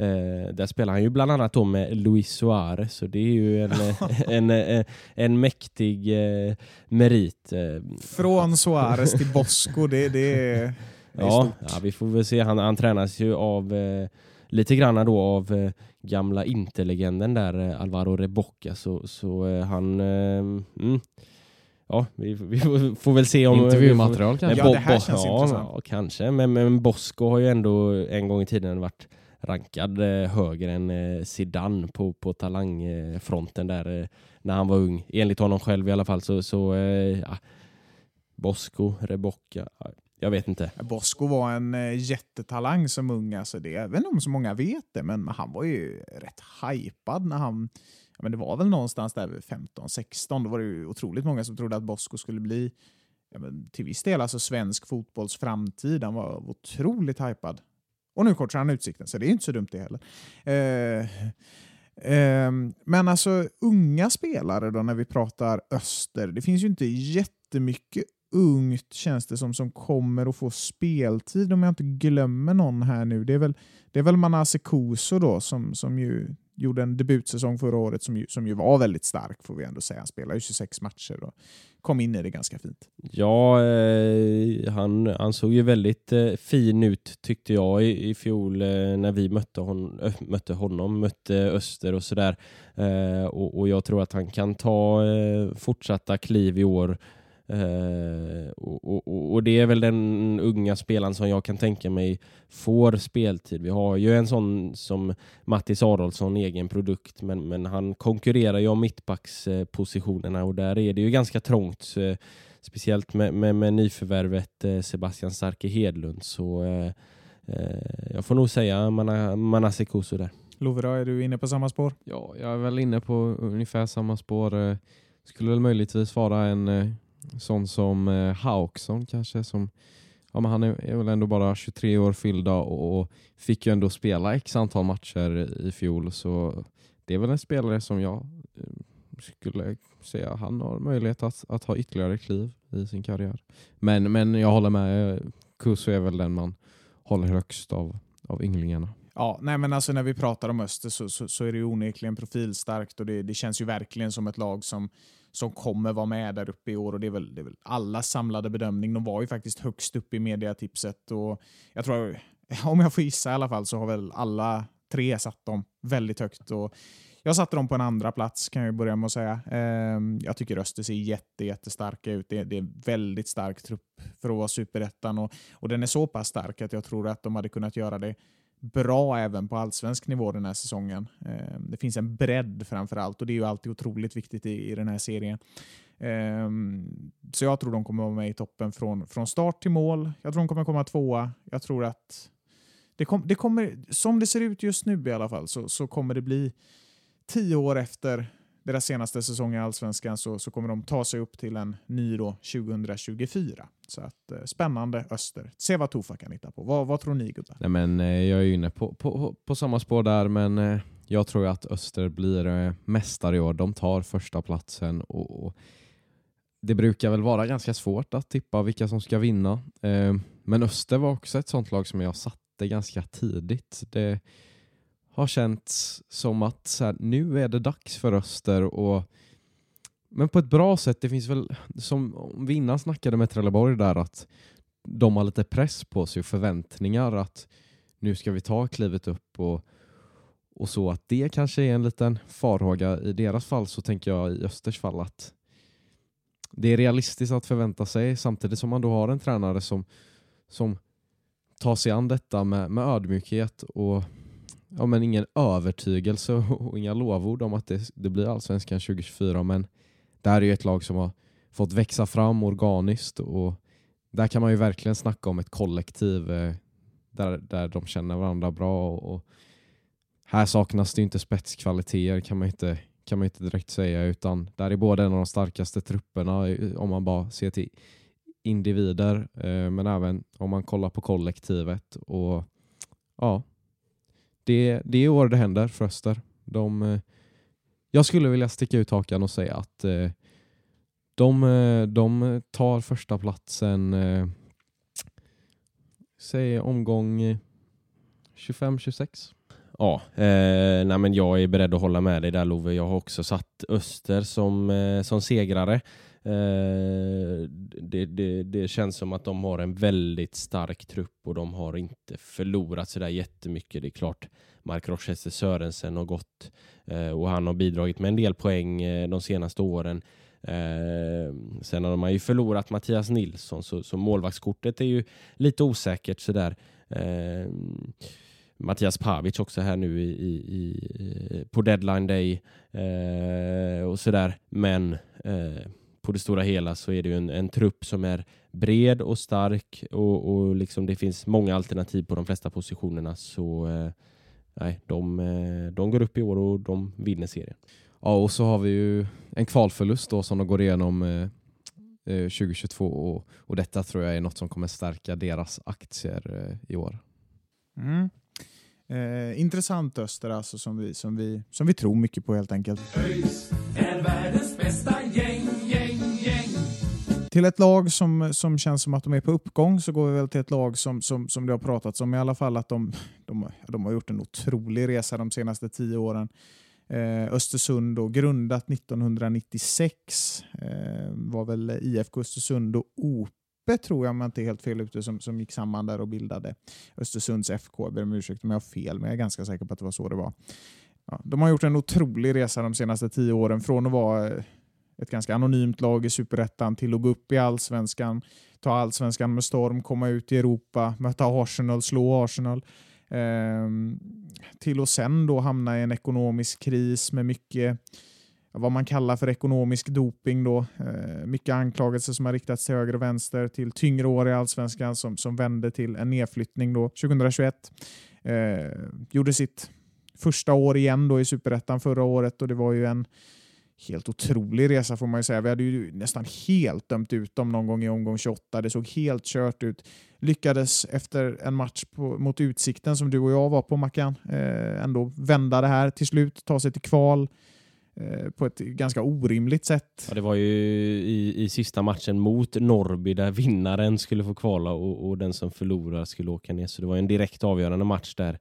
Eh, där spelar han ju bland annat då med Luis Suarez så det är ju en, [laughs] eh, en, en, en mäktig eh, merit. Eh, Från Suarez till Bosco, det, det är, det är [laughs] Ja, stort. ja, vi får väl se. Han, han tränas ju av eh, lite grann då av eh, gamla Interlegenden där, eh, Alvaro Rebocca. Så, så eh, han... Eh, mm, ja, vi, vi får- väl se om... Intervjumaterial men kanske? Ja, det här känns ja, intressant. Ja, kanske. Men, men Bosco har ju ändå en gång i tiden varit rankad eh, högre än eh, Zidane på, på talangfronten där eh, när han var ung. Enligt honom själv i alla fall. Så, så ja. Bosco, Rebocca. Jag vet inte. Bosco var en jättetalang som ung. Alltså det, jag vet inte om så många vet det, men han var ju rätt hypad när han... Ja, men det var väl någonstans där vid 15-16. Då var det ju otroligt många som trodde att Bosco skulle bli ja, men till viss del alltså svensk fotbolls framtid. Han var otroligt hypad. Och nu kortar han utsikten, så det är inte så dumt det heller. Eh, eh, men alltså unga spelare då när vi pratar öster. Det finns ju inte jättemycket ungt känns det som som kommer att få speltid om jag inte glömmer någon här nu. Det är väl, det är väl Manase Koso då som, som ju gjorde en debutsäsong förra året som ju, som ju var väldigt stark får vi ändå säga. Han spelade ju 26 matcher och kom in i det ganska fint. Ja, eh, han, han såg ju väldigt eh, fin ut tyckte jag i, i fjol eh, när vi mötte, hon, ö, mötte honom, mötte Öster och sådär. Eh, och, och jag tror att han kan ta eh, fortsatta kliv i år. Eh, och, och, och det är väl den unga spelaren som jag kan tänka mig får speltid. Vi har ju en sån som Mattis Adolfsson, egen produkt, men, men han konkurrerar ju om mittbackspositionerna och där är det ju ganska trångt. Eh, speciellt med, med, med nyförvärvet eh, Sebastian Starke Hedlund. Så jag får nog säga Mana, Manasse Kusu där. Love, då, är du inne på samma spår? Ja, jag är väl inne på ungefär samma spår. Skulle väl möjligtvis vara en sån som eh, Hauksson kanske. Som, ja, men han är, är väl ändå bara 23 år fyllda och, och fick ju ändå spela x antal matcher i fjol. Så det är väl en spelare som jag eh, skulle säga han har möjlighet att, att ha ytterligare kliv i sin karriär. Men, men jag håller med, eh, Kuso är väl den man håller högst av, av ynglingarna. Ja, nej men alltså när vi pratar om Öster så, så, så är det ju onekligen profilstarkt och det, det känns ju verkligen som ett lag som, som kommer vara med där uppe i år och det är väl, det är väl alla samlade bedömning. De var ju faktiskt högst upp i mediatipset och jag tror, [laughs] om jag får gissa i alla fall, så har väl alla tre satt dem väldigt högt. Och jag satte dem på en andra plats kan jag börja med att säga. Ehm, jag tycker Öster ser jätte, jättestarka ut. Det, det är en väldigt stark trupp för att vara superettan och, och den är så pass stark att jag tror att de hade kunnat göra det bra även på allsvensk nivå den här säsongen. Ehm, det finns en bredd framför allt och det är ju alltid otroligt viktigt i, i den här serien. Ehm, så jag tror de kommer vara med i toppen från, från start till mål. Jag tror de kommer komma tvåa. Jag tror att det, kom, det kommer, som det ser ut just nu i alla fall, så, så kommer det bli tio år efter deras senaste säsong i Allsvenskan så, så kommer de ta sig upp till en ny då 2024. Så att, eh, spännande Öster. Se vad Tofa kan hitta på. Vad, vad tror ni gubbar? Nej, men, eh, jag är ju inne på, på, på samma spår där, men eh, jag tror att Öster blir eh, mästare i år. De tar första platsen och, och det brukar väl vara ganska svårt att tippa vilka som ska vinna. Eh, men Öster var också ett sånt lag som jag satte ganska tidigt. Det har känts som att så här, nu är det dags för Öster och men på ett bra sätt. Det finns väl, som vi innan snackade med Trelleborg där, att de har lite press på sig och förväntningar att nu ska vi ta klivet upp och, och så att det kanske är en liten farhåga. I deras fall så tänker jag i Östers fall att det är realistiskt att förvänta sig samtidigt som man då har en tränare som, som tar sig an detta med, med ödmjukhet och ja, men ingen övertygelse och inga lovord om att det, det blir allsvenskan 2024 men det här är ju ett lag som har fått växa fram organiskt och där kan man ju verkligen snacka om ett kollektiv eh, där, där de känner varandra bra och, och här saknas det inte spetskvaliteter kan man inte, kan man inte direkt säga utan där är både en av de starkaste trupperna eh, om man bara ser till individer eh, men även om man kollar på kollektivet och ja det, det är år det händer för Öster. De, eh, jag skulle vilja sticka ut hakan och säga att eh, de, eh, de tar första platsen säg omgång 25-26. Ja, eh, nej men jag är beredd att hålla med dig där Love. Jag har också satt Öster som, eh, som segrare. Eh, det, det, det, känns som att de har en väldigt stark trupp och de har inte förlorat sådär jättemycket. Det är klart, Mark Rochester Sörensen har gått eh, och han har bidragit med en del poäng eh, de senaste åren. Eh, sen har man ju förlorat Mattias Nilsson så, så målvaktskortet är ju lite osäkert sådär. Eh, Mattias Pavic också här nu i, i, i eh, på deadline day eh, och sådär. Men eh, på det stora hela så är det ju en, en trupp som är bred och stark och, och liksom det finns många alternativ på de flesta positionerna. Så eh, nej, de, eh, de går upp i år och de vinner serien. Ja, och så har vi ju en kvalförlust då som de går igenom eh, 2022 eh, och, och detta tror jag är något som kommer stärka deras aktier eh, i år. Mm. Eh, intressant Öster alltså som vi, som, vi, som vi tror mycket på helt enkelt. ÖIS är världens bästa. Till ett lag som, som känns som att de är på uppgång så går vi väl till ett lag som, som, som det har pratats om i alla fall att de, de, de har gjort en otrolig resa de senaste tio åren. Eh, Östersund då, grundat 1996 eh, var väl IFK Östersund och OP tror jag, om jag inte är helt fel ute, som, som gick samman där och bildade Östersunds FK. Jag ber om ursäkt om jag har fel, men jag är ganska säker på att det var så det var. Ja, de har gjort en otrolig resa de senaste tio åren från att vara eh, ett ganska anonymt lag i superettan till att gå upp i allsvenskan, ta allsvenskan med storm, komma ut i Europa, möta Arsenal, slå Arsenal. Ehm, till att sen då hamna i en ekonomisk kris med mycket vad man kallar för ekonomisk doping. Då. Eh, mycket anklagelser som har riktats till höger och vänster till tyngre år i allsvenskan som, som vände till en nedflyttning då 2021. Eh, gjorde sitt första år igen då i superettan förra året och det var ju en helt otrolig resa får man ju säga. Vi hade ju nästan helt dömt ut dem någon gång i omgång 28. Det såg helt kört ut. Lyckades efter en match på, mot Utsikten som du och jag var på Mackan eh, ändå vända det här till slut, ta sig till kval eh, på ett ganska orimligt sätt. Ja, det var ju i, i sista matchen mot Norrby där vinnaren skulle få kvala och, och den som förlorar skulle åka ner. Så det var en direkt avgörande match där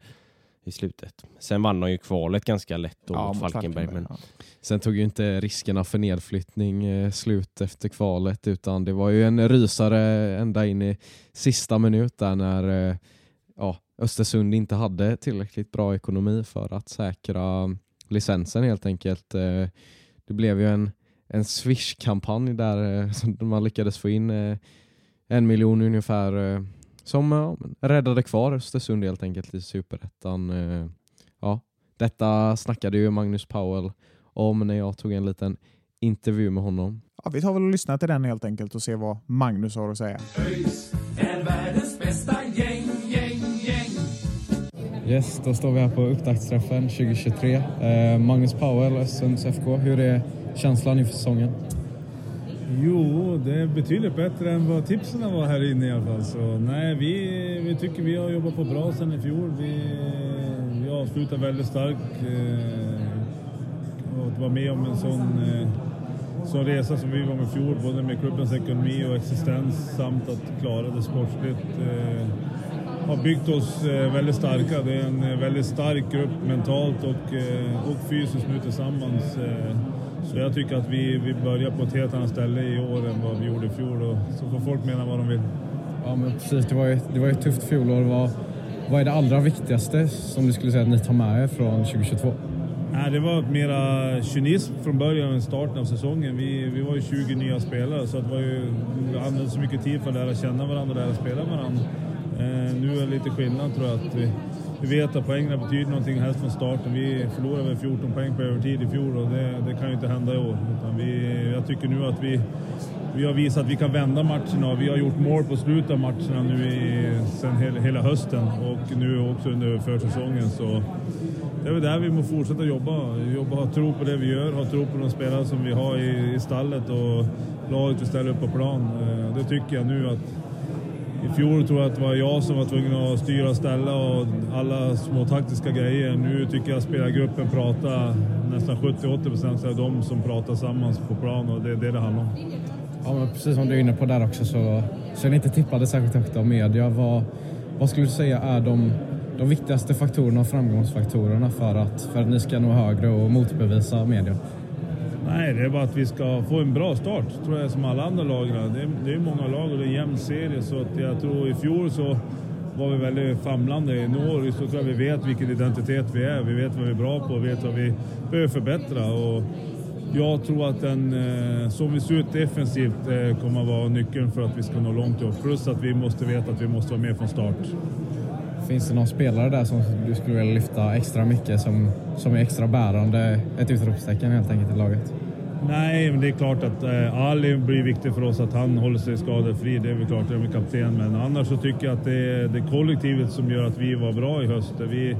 i slutet. Sen vann de ju kvalet ganska lätt då Ja, mot Falkenberg. Falkenberg, men Sen tog ju inte riskerna för nedflyttning eh, slut efter kvalet utan det var ju en rysare ända in i sista minut där när eh, ja, Östersund inte hade tillräckligt bra ekonomi för att säkra licensen helt enkelt. Eh, det blev ju en, en Swish-kampanj där eh, som man lyckades få in eh, en miljon ungefär eh, som ja, räddade kvar Östersund helt enkelt i superettan. Eh, ja, detta snackade ju Magnus Powell om när jag tog en liten intervju med honom. Ja, vi tar väl och lyssnar till den helt enkelt och ser vad Magnus har att säga. ÖIS är världens bästa gäng, gäng, gäng. Yes, då står vi här på upptaktsträffen 2023. Eh, Magnus Powell, Östersunds FK. Hur är känslan inför säsongen? Jo, det är betydligt bättre än vad tipsen var här inne i alla fall. Så nej, vi, vi tycker vi har jobbat på bra sen i fjol. Vi, vi avslutar väldigt starkt. Eh, och att vara med om en sån, eh, sån resa som vi var med i fjol, både med klubbens ekonomi och existens samt att klara det sportsligt. Eh, har byggt oss eh, väldigt starka. Det är en eh, väldigt stark grupp mentalt och, eh, och fysiskt nu tillsammans. Eh, så jag tycker att vi, vi börjar på ett helt annat ställe i år än vad vi gjorde i fjol. Och så får folk mena vad de vill. Ja, men precis. Det var ju, det var ju ett tufft fjolår. Vad, vad är det allra viktigaste som du skulle säga att ni tar med er från 2022? Nej, det var mera kynism från början, än starten av säsongen. Vi, vi var ju 20 nya spelare så det var ju, vi använde så mycket tid för att lära känna varandra och lära spela varandra. Eh, nu är det lite skillnad tror jag. Att vi, vi vet att poängen betyder någonting helst från starten. Vi förlorade väl 14 poäng på övertid i fjol och det, det kan ju inte hända i år. Utan vi, jag tycker nu att vi, vi har visat att vi kan vända matcherna och vi har gjort mål på slutet av matcherna nu i, sen hela, hela hösten och nu också under försäsongen. Så det är väl där vi måste fortsätta jobba. jobba. Ha tro på det vi gör, ha tro på de spelare som vi har i, i stallet och laget vi ställer upp på plan. Eh, det tycker jag nu att i fjol tror jag att det var jag som var tvungen att styra och ställa och alla små taktiska grejer. Nu tycker jag spelargruppen pratar nästan 70-80 procent så är det de som pratar tillsammans på plan och det är det det handlar om. Ja, men precis som du är inne på där också så, så är ni inte tippade särskilt högt av media. Vad, vad skulle du säga är de, de viktigaste faktorerna och framgångsfaktorerna för att, för att ni ska nå högre och motbevisa media? Nej, det är bara att vi ska få en bra start, tror jag, som alla andra lag. Det är, det är många lag och det är en jämn serie, så att jag tror i fjol så var vi väldigt famlande. I år så tror jag vi vet vilken identitet vi är. Vi vet vad vi är bra på och vet vad vi behöver förbättra. Och jag tror att den, eh, som vi ser ut defensivt eh, kommer att vara nyckeln för att vi ska nå långt i år. Plus att vi måste veta att vi måste vara med från start. Finns det någon spelare där som du skulle vilja lyfta extra mycket som, som är extra bärande? Ett utropstecken helt enkelt i laget? Nej, men det är klart att eh, Ali blir viktig för oss att han håller sig skadefri. Det är väl klart, det är väl kapten. Men annars så tycker jag att det är det kollektivet som gör att vi var bra i höst. Vi,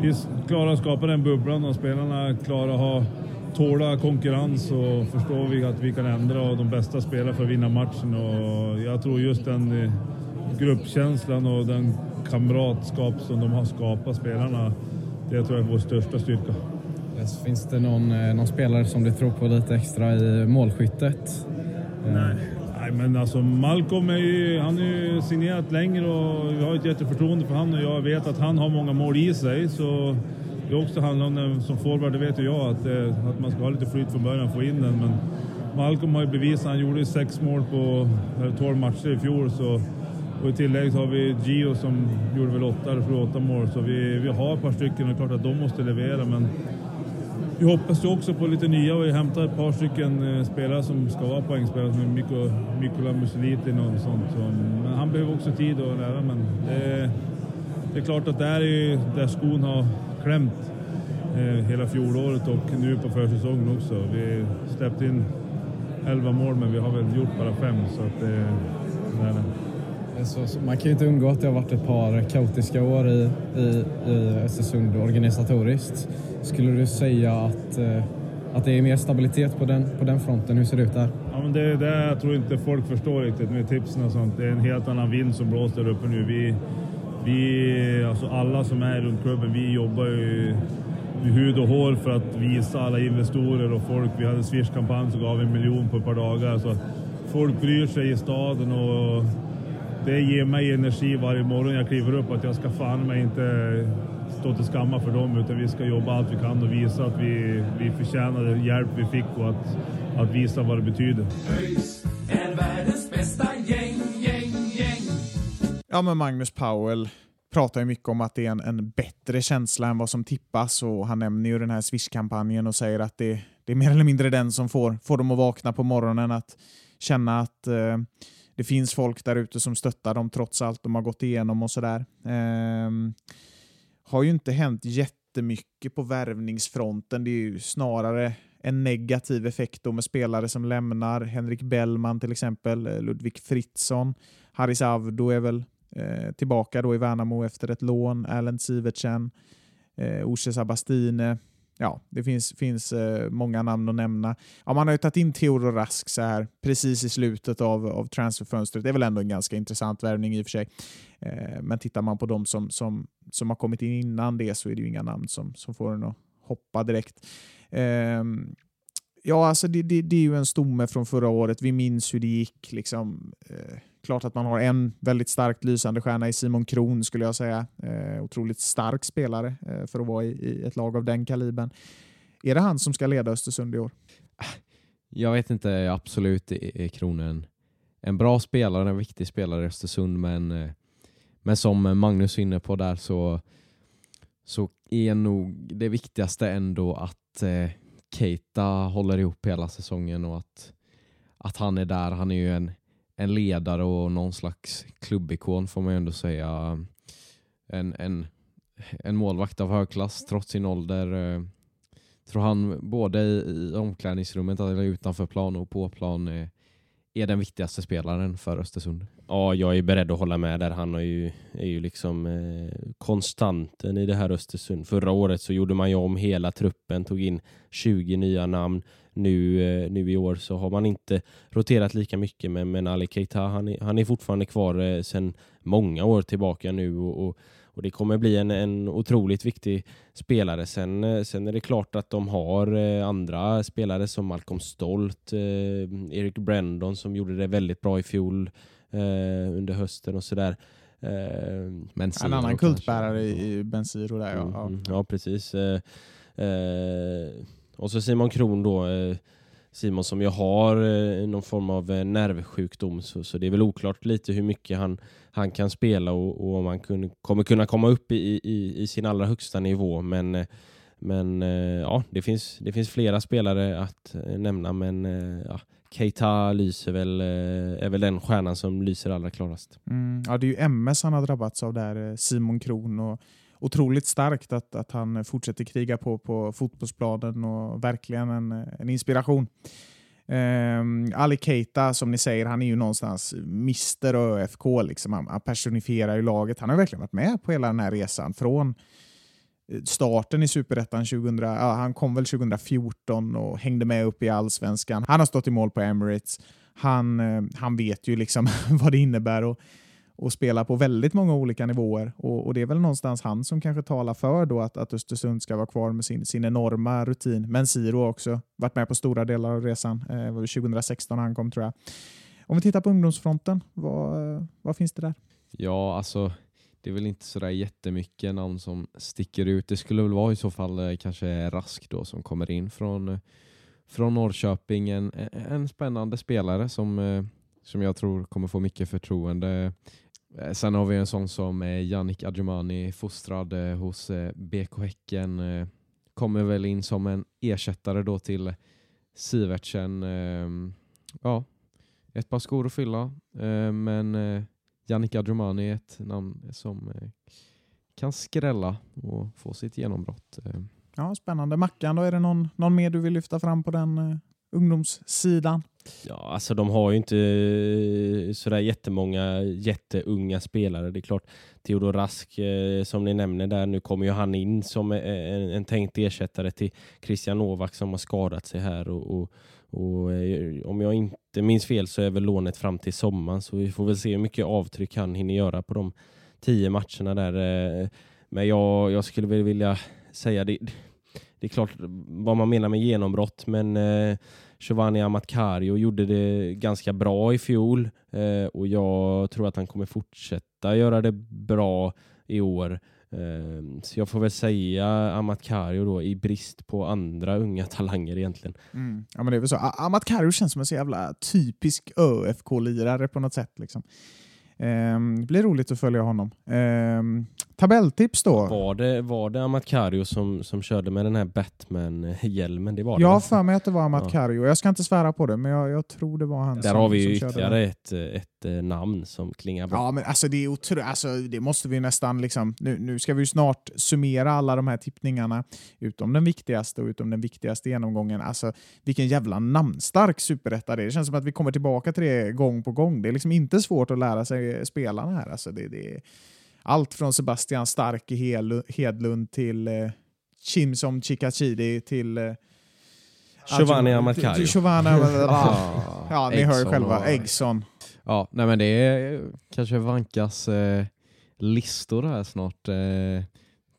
vi klarar att skapa den bubblan och spelarna klarar att ha tåla konkurrens och förstår vi att vi kan ändra och de bästa spelar för att vinna matchen. Och jag tror just den eh, gruppkänslan och den kamratskap som de har skapat, spelarna, det tror jag är vår största styrka. Finns det någon, eh, någon spelare som du tror på lite extra i målskyttet? Eh, Nej. Nej, men alltså Malcolm är ju, han är ju signerat längre och vi har ett jätteförtroende för honom och jag vet att han har många mål i sig. Så det också handlar om, det, som forward, det vet ju jag, att, eh, att man ska ha lite flyt från början och få in den. Men Malcolm har ju bevisat, han gjorde ju sex mål på 12 matcher i fjol. Så, och i tillägg så har vi Gio som gjorde väl åtta eller åtta mål. Så vi, vi har ett par stycken och det är klart att de måste leverera. Men vi hoppas ju också på lite nya. Vi hämtar ett par stycken eh, spelare som ska vara poängspelare, som Mikko, Mikola Muselitin och sånt. Men han behöver också tid att lära. Men det, det är klart att det här är ju där skon har klämt eh, hela fjolåret och nu på försäsongen också. Vi släppte in 11 mål, men vi har väl gjort bara fem. Så att det, det är det. Eh, så, så man kan ju inte undgå att det har varit ett par kaotiska år i, i, i Östersund organisatoriskt. Skulle du säga att, eh, att det är mer stabilitet på den, på den fronten? Hur ser det ut där? Ja, men det är det jag tror inte folk förstår riktigt med tipsen och sånt. Det är en helt annan vind som blåser där uppe nu. Vi, vi, alltså alla som är runt klubben, vi jobbar ju med hud och hår för att visa alla investorer och folk. Vi hade en Swish-kampanj som gav en miljon på ett par dagar. Så folk bryr sig i staden och det ger mig energi varje morgon jag kliver upp att jag ska fan mig inte stå till skamma för dem utan vi ska jobba allt vi kan och visa att vi, vi förtjänade hjälp vi fick och att, att visa vad det betyder. ÖIS är världens bästa gäng, gäng, gäng. Ja, men Magnus Powell pratar ju mycket om att det är en, en bättre känsla än vad som tippas och han nämner ju den här Swish-kampanjen och säger att det, det är mer eller mindre den som får, får dem att vakna på morgonen, att känna att eh, det finns folk där ute som stöttar dem trots allt de har gått igenom och sådär. Eh, har ju inte hänt jättemycket på värvningsfronten. Det är ju snarare en negativ effekt då med spelare som lämnar. Henrik Bellman till exempel, eh, Ludvig Fritzson, Haris Avdo är väl eh, tillbaka då i Värnamo efter ett lån, Erlend Sivertsen, eh, Orse Sabastine. Ja, det finns, finns eh, många namn att nämna. Ja, man har ju tagit in Theodor Rask så här precis i slutet av, av transferfönstret. Det är väl ändå en ganska intressant värvning i och för sig. Eh, men tittar man på de som, som, som har kommit in innan det så är det ju inga namn som, som får en att hoppa direkt. Eh, ja, alltså det, det, det är ju en stomme från förra året. Vi minns hur det gick. Liksom, eh, klart att man har en väldigt starkt lysande stjärna i Simon Kron skulle jag säga. Eh, otroligt stark spelare eh, för att vara i, i ett lag av den kalibern. Är det han som ska leda Östersund i år? Jag vet inte, absolut är Kron en, en bra spelare, en viktig spelare i Östersund, men, eh, men som Magnus är inne på där så, så är nog det viktigaste ändå att eh, Keita håller ihop hela säsongen och att, att han är där. Han är ju en, en ledare och någon slags klubbikon får man ju ändå säga. En, en, en målvakt av högklass trots sin ålder. Eh, tror han både i, i omklädningsrummet eller utanför plan och på plan är, är den viktigaste spelaren för Östersund. Ja, jag är beredd att hålla med där. Han är ju, är ju liksom eh, konstanten i det här Östersund. Förra året så gjorde man ju om hela truppen, tog in 20 nya namn. Nu, eh, nu i år så har man inte roterat lika mycket, men, men Ali Keita han är, han är fortfarande kvar eh, sedan många år tillbaka nu och, och, och det kommer bli en, en otroligt viktig spelare. Sen, eh, sen är det klart att de har andra spelare som Malcolm Stolt, eh, Erik Brandon som gjorde det väldigt bra i fjol eh, under hösten och sådär. Eh, Men En annan kultbärare i, i Benziro där ja. ja. Mm, ja, precis. Eh, eh, och så Simon Kron då. Eh, Simon som ju har eh, någon form av eh, nervsjukdom så, så det är väl oklart lite hur mycket han, han kan spela och, och om han kun, kommer kunna komma upp i, i, i sin allra högsta nivå. Men, men ja, det finns, det finns flera spelare att nämna men ja, Keita lyser väl, är väl den stjärnan som lyser allra klarast. Mm, ja, det är ju MS han har drabbats av där, Simon Kron. Och otroligt starkt att, att han fortsätter kriga på på fotbollsplanen och verkligen en, en inspiration. Um, Ali Keita, som ni säger, han är ju någonstans Mr ÖFK. Liksom. Han, han personifierar ju laget. Han har verkligen varit med på hela den här resan. Från eh, starten i Superettan 2000, ja, han kom väl 2014 och hängde med upp i Allsvenskan. Han har stått i mål på Emirates. Han, eh, han vet ju liksom [laughs] vad det innebär Och, och spela på väldigt många olika nivåer. Och, och Det är väl någonstans han som kanske talar för då att, att Östersund ska vara kvar med sin, sin enorma rutin. Men Siro har också varit med på stora delar av resan. Eh, det var 2016 han kom tror jag. Om vi tittar på ungdomsfronten, vad, vad finns det där? Ja, alltså det är väl inte sådär jättemycket namn som sticker ut. Det skulle väl vara i så fall eh, kanske Rask då som kommer in från, eh, från Norrköping. En, en spännande spelare som, eh, som jag tror kommer få mycket förtroende. Eh, sen har vi en sån som Jannik Yannick Adjumani, fostrad eh, hos BK Häcken. kommer väl in som en ersättare då till Sivertsen. Ja, ett par skor att fylla, men Jannik Yannick Adjumani är ett namn som kan skrälla och få sitt genombrott. Ja, spännande. Mackan, då är det någon, någon mer du vill lyfta fram på den ungdomssidan? Ja, alltså de har ju inte eh, sådär jättemånga jätteunga spelare. Det är klart, Theodor Rask eh, som ni nämner där, nu kommer ju han in som eh, en, en tänkt ersättare till Christian Novak som har skadat sig här och, och, och eh, om jag inte minns fel så är väl lånet fram till sommaren så vi får väl se hur mycket avtryck han hinner göra på de tio matcherna där. eh. Men jag, jag skulle väl vilja säga det, det är klart vad man menar med genombrott men eh, Giovanni Amatkario gjorde det ganska bra i fjol eh, och jag tror att han kommer fortsätta göra det bra i år. Eh, så jag får väl säga Amatkario då i brist på andra unga [laughs] talanger egentligen. Mm. Ja, men det är väl så. Amat känns som en så jävla typisk ÖFK-lirare på något sätt. Liksom. Eh, det blir roligt att följa honom. Ehm, Tabelltips då? Var det, var det Amatkario som, som körde med den här Batman-hjälmen? Det var Jag har för mig att det var Amat Ja. Jag ska inte svära på det, men jag, jag tror det var han Där som, har vi ju ytterligare ett, ett eh, namn som klingar bra. Ja, men alltså det är otro... alltså, det måste vi nästan liksom... Nu, nu ska vi snart summera alla de här tippningarna, utom den viktigaste och utom den viktigaste genomgången. Alltså vilken jävla namnstark superetta det är. Det känns som att vi kommer tillbaka till det gång på gång. Det är liksom inte svårt att lära sig spelarna här. Alltså det, det allt från Sebastian Stark i Hedlund till eh, Chimsom Chikachidi till eh, Giovanni. Giovanni. [laughs] Ja, ni hör själva. Eggson. Ja, nej men det är kanske Vankas eh, listor här snart. Eh,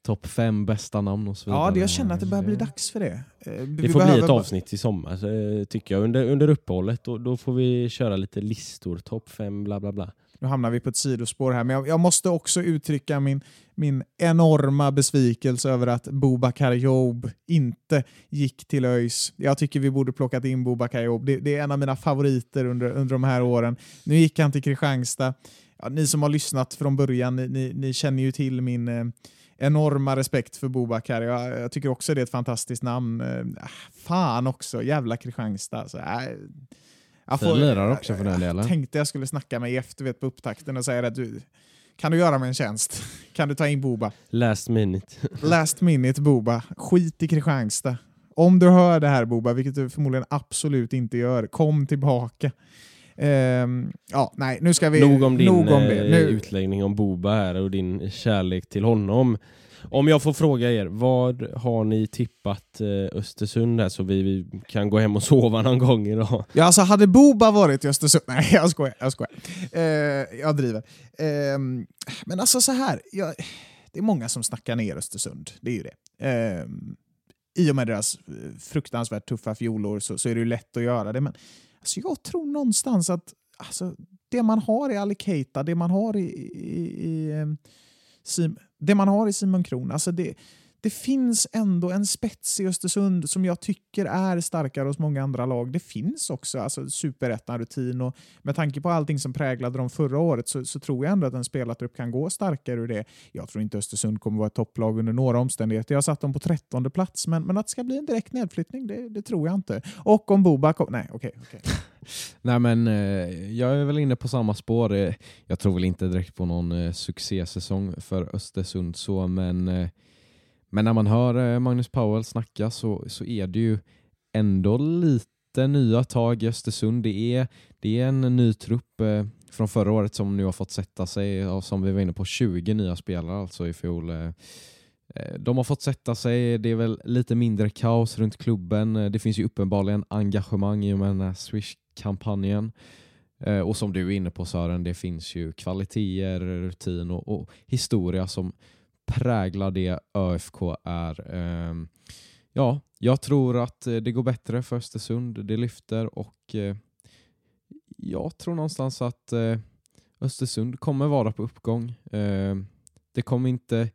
Topp fem bästa namn och så vidare. Ja, det, jag känner att det börjar bli dags för det. Eh, Det vi får bli ett avsnitt i sommar eh, tycker jag. Under, under uppehållet då, då får vi köra lite listor. Topp fem, bla bla bla. Nu hamnar vi på ett sidospår här, men jag, jag måste också uttrycka min, min enorma besvikelse över att Bobakar Job inte gick till ÖIS. Jag tycker vi borde plockat in Bobakar Job. Det, det är en av mina favoriter under, under de här åren. Nu gick han till Kristianstad. Ja, ni som har lyssnat från början, ni, ni, ni känner ju till min eh, enorma respekt för Bobakar. Jag, jag tycker också det är ett fantastiskt namn. Eh, fan också, jävla Kristianstad. Så, äh, jag Fin lirare också för den delen. tänkte jag skulle snacka med Jeff du vet, på upptakten och säga att du, kan du göra mig en tjänst? Kan du ta in Boba? Last minute. [laughs] Last minute Boba. Skit i Kristianstad. Om du hör det här Boba, vilket du förmodligen absolut inte gör, kom tillbaka. Ehm, ja, nej, nu ska vi... Nog om din nog om det. eh, Nu, utläggning om Boba här och din kärlek till honom. Om jag får fråga er, vad har ni tippat eh, Östersund här så vi, vi kan gå hem och [laughs] sova någon gång idag? Ja, alltså hade Boba varit i Östersund... [laughs] Nej, jag skojar. Jag, skojar. Eh, jag driver. Ehm, men alltså så här, jag, det är många som snackar ner Östersund. Det är ju det. Ehm, I och med deras eh, fruktansvärt tuffa fjolår så, så är det lätt att göra det. Men alltså, jag tror någonstans att alltså, det man har i Alicata, det man har i, i, i eh, i det man har i Simon Kron, alltså det, det finns ändå en spets i Östersund som jag tycker är starkare hos många andra lag. Det finns också alltså, superettan-rutin och med tanke på allting som präglade dem förra året så, så tror jag ändå att en spelartrupp kan gå starkare ur det. Jag tror inte Östersund kommer vara ett topplag under några omständigheter. Jag har satt dem på trettonde plats, men, men att det ska bli en direkt nedflyttning, det, det tror jag inte. Och om Boba kom... Nej, okej. okej. [laughs] Nej men eh, jag är väl inne på samma spår. Eh, jag tror väl inte direkt på någon eh, succésäsong för Östersund så men, eh, men när man hör eh, Magnus Powell snacka så, så är det ju ändå lite nya tag i Östersund. Det är, det är en ny trupp eh, från förra året som nu har fått sätta sig och som vi var inne på 20 nya spelare alltså i fjol. Eh, de har fått sätta sig, det är väl lite mindre kaos runt klubben. Det finns ju uppenbarligen engagemang i och med den här Swish-kampanjen. Och som du är inne på Sören, det finns ju kvaliteter, rutin och, och historia som präglar det ÖFK är. Ehm, ja, jag tror att eh, det går bättre för Östersund. Det lyfter och eh, jag tror någonstans att eh, Östersund kommer vara på uppgång. Ehm, det kommer inte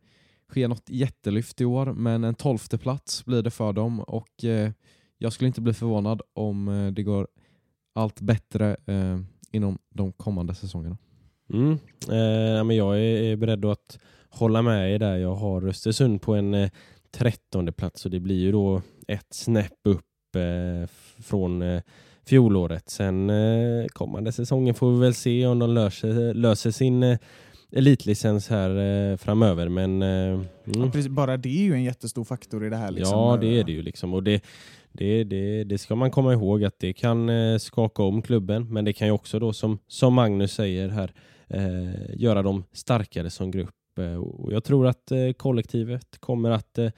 ske något jättelyft i år, men en tolfte plats blir det för dem och eh, jag skulle inte bli förvånad om eh, det går allt bättre eh, inom de kommande säsongerna. Mm. Eh, men jag är, beredd att hålla med er där. Jag har Östersund på en eh, trettonde plats och det blir ju då ett snäpp upp eh, från eh, fjolåret. Sen eh, kommande säsongen får vi väl se om de löser, löser sin eh, elitlicens här eh, framöver. Men, eh, mm. Ja, precis, bara det är ju en jättestor faktor i det här. Liksom. Ja, det är det ju. Liksom. Och det, det, det, det ska man komma ihåg att det kan eh, skaka om klubben, men det kan ju också då som, som Magnus säger här eh, göra dem starkare som grupp. Eh, och jag tror att eh, kollektivet kommer att eh,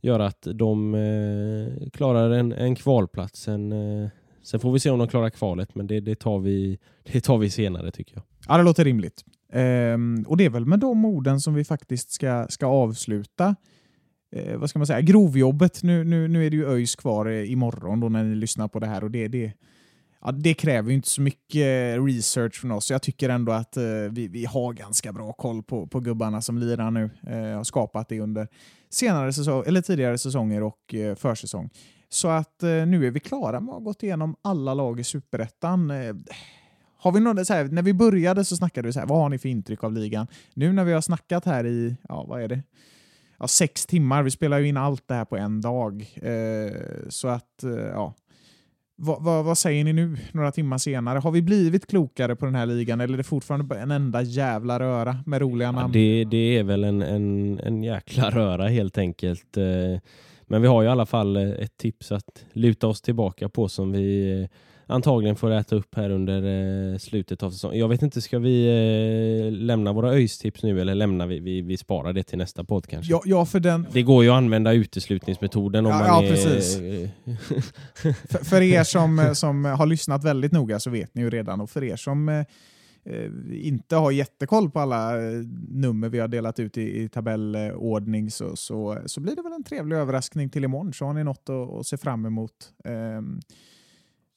göra att de eh, klarar en, en kvalplats. Sen, eh, sen får vi se om de klarar kvalet, men det, det, tar vi, det tar vi senare tycker jag. Ja, det låter rimligt. Ehm, och det är väl med de orden som vi faktiskt ska, ska avsluta eh, vad ska man säga, grovjobbet. Nu, nu, nu är det ju ÖIS kvar eh, imorgon då när ni lyssnar på det här och det, det, ja, det kräver ju inte så mycket research från oss. Jag tycker ändå att eh, vi, vi har ganska bra koll på, på gubbarna som lirar nu. Eh, har skapat det under senare säsong, eller tidigare säsonger och eh, försäsong. Så att eh, nu är vi klara med att ha gått igenom alla lag i Superettan. Eh, har vi något, så här, när vi började så snackade vi så här, vad har ni för intryck av ligan? Nu när vi har snackat här i, ja vad är det? Ja, sex timmar, vi spelar ju in allt det här på en dag. Eh, så att, eh, ja. Vad, vad, vad, säger ni nu, några timmar senare? Har vi blivit klokare på den här ligan eller är det fortfarande en enda jävla röra med roliga namn? Ja, det, det är väl en, en, en jäkla röra helt enkelt. Eh, men vi har ju i alla fall ett tips att luta oss tillbaka på som vi antagligen får äta upp här under eh, slutet av säsongen. Jag vet inte, ska vi eh, lämna våra ÖIS-tips nu eller lämnar vi, vi, vi sparar det till nästa podd kanske? Ja, ja, för den... Det går ju att använda uteslutningsmetoden om ja, man ja, är... precis. [laughs] för, för er som, som har lyssnat väldigt noga så vet ni ju redan och för er som eh, inte har jättekoll på alla eh, nummer vi har delat ut i, i tabellordning så, så, så blir det väl en trevlig överraskning till imorgon så har ni något att, att se fram emot. Um,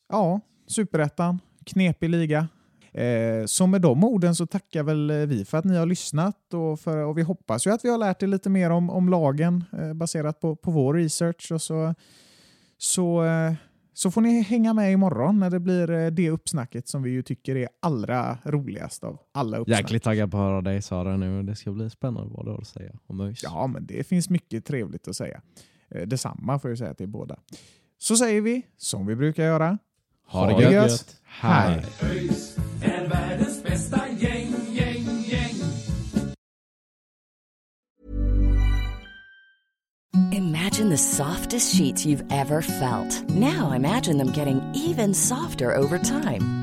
ja, superettan, knepig liga. Eh, så med de orden så tackar väl vi för att ni har lyssnat och, för, och vi hoppas ju att vi har lärt er lite mer om, om lagen eh, baserat på, på vår research. Och så, så, eh, så får ni hänga med imorgon när det blir eh, det uppsnacket som vi ju tycker är allra roligast av alla uppsnack. Jäkligt taggad på att höra dig Sara nu. Det ska bli spännande vad du har att säga om ÖIS. Ja, men det finns mycket trevligt att säga. Eh, detsamma får jag säga till båda. Så säger vi, som vi brukar göra, ha det gött. gött. Hej. ÖIS är världens bästa gäng, gäng, gäng. Imagine the softest sheets you've ever felt. Now imagine them getting even softer over time.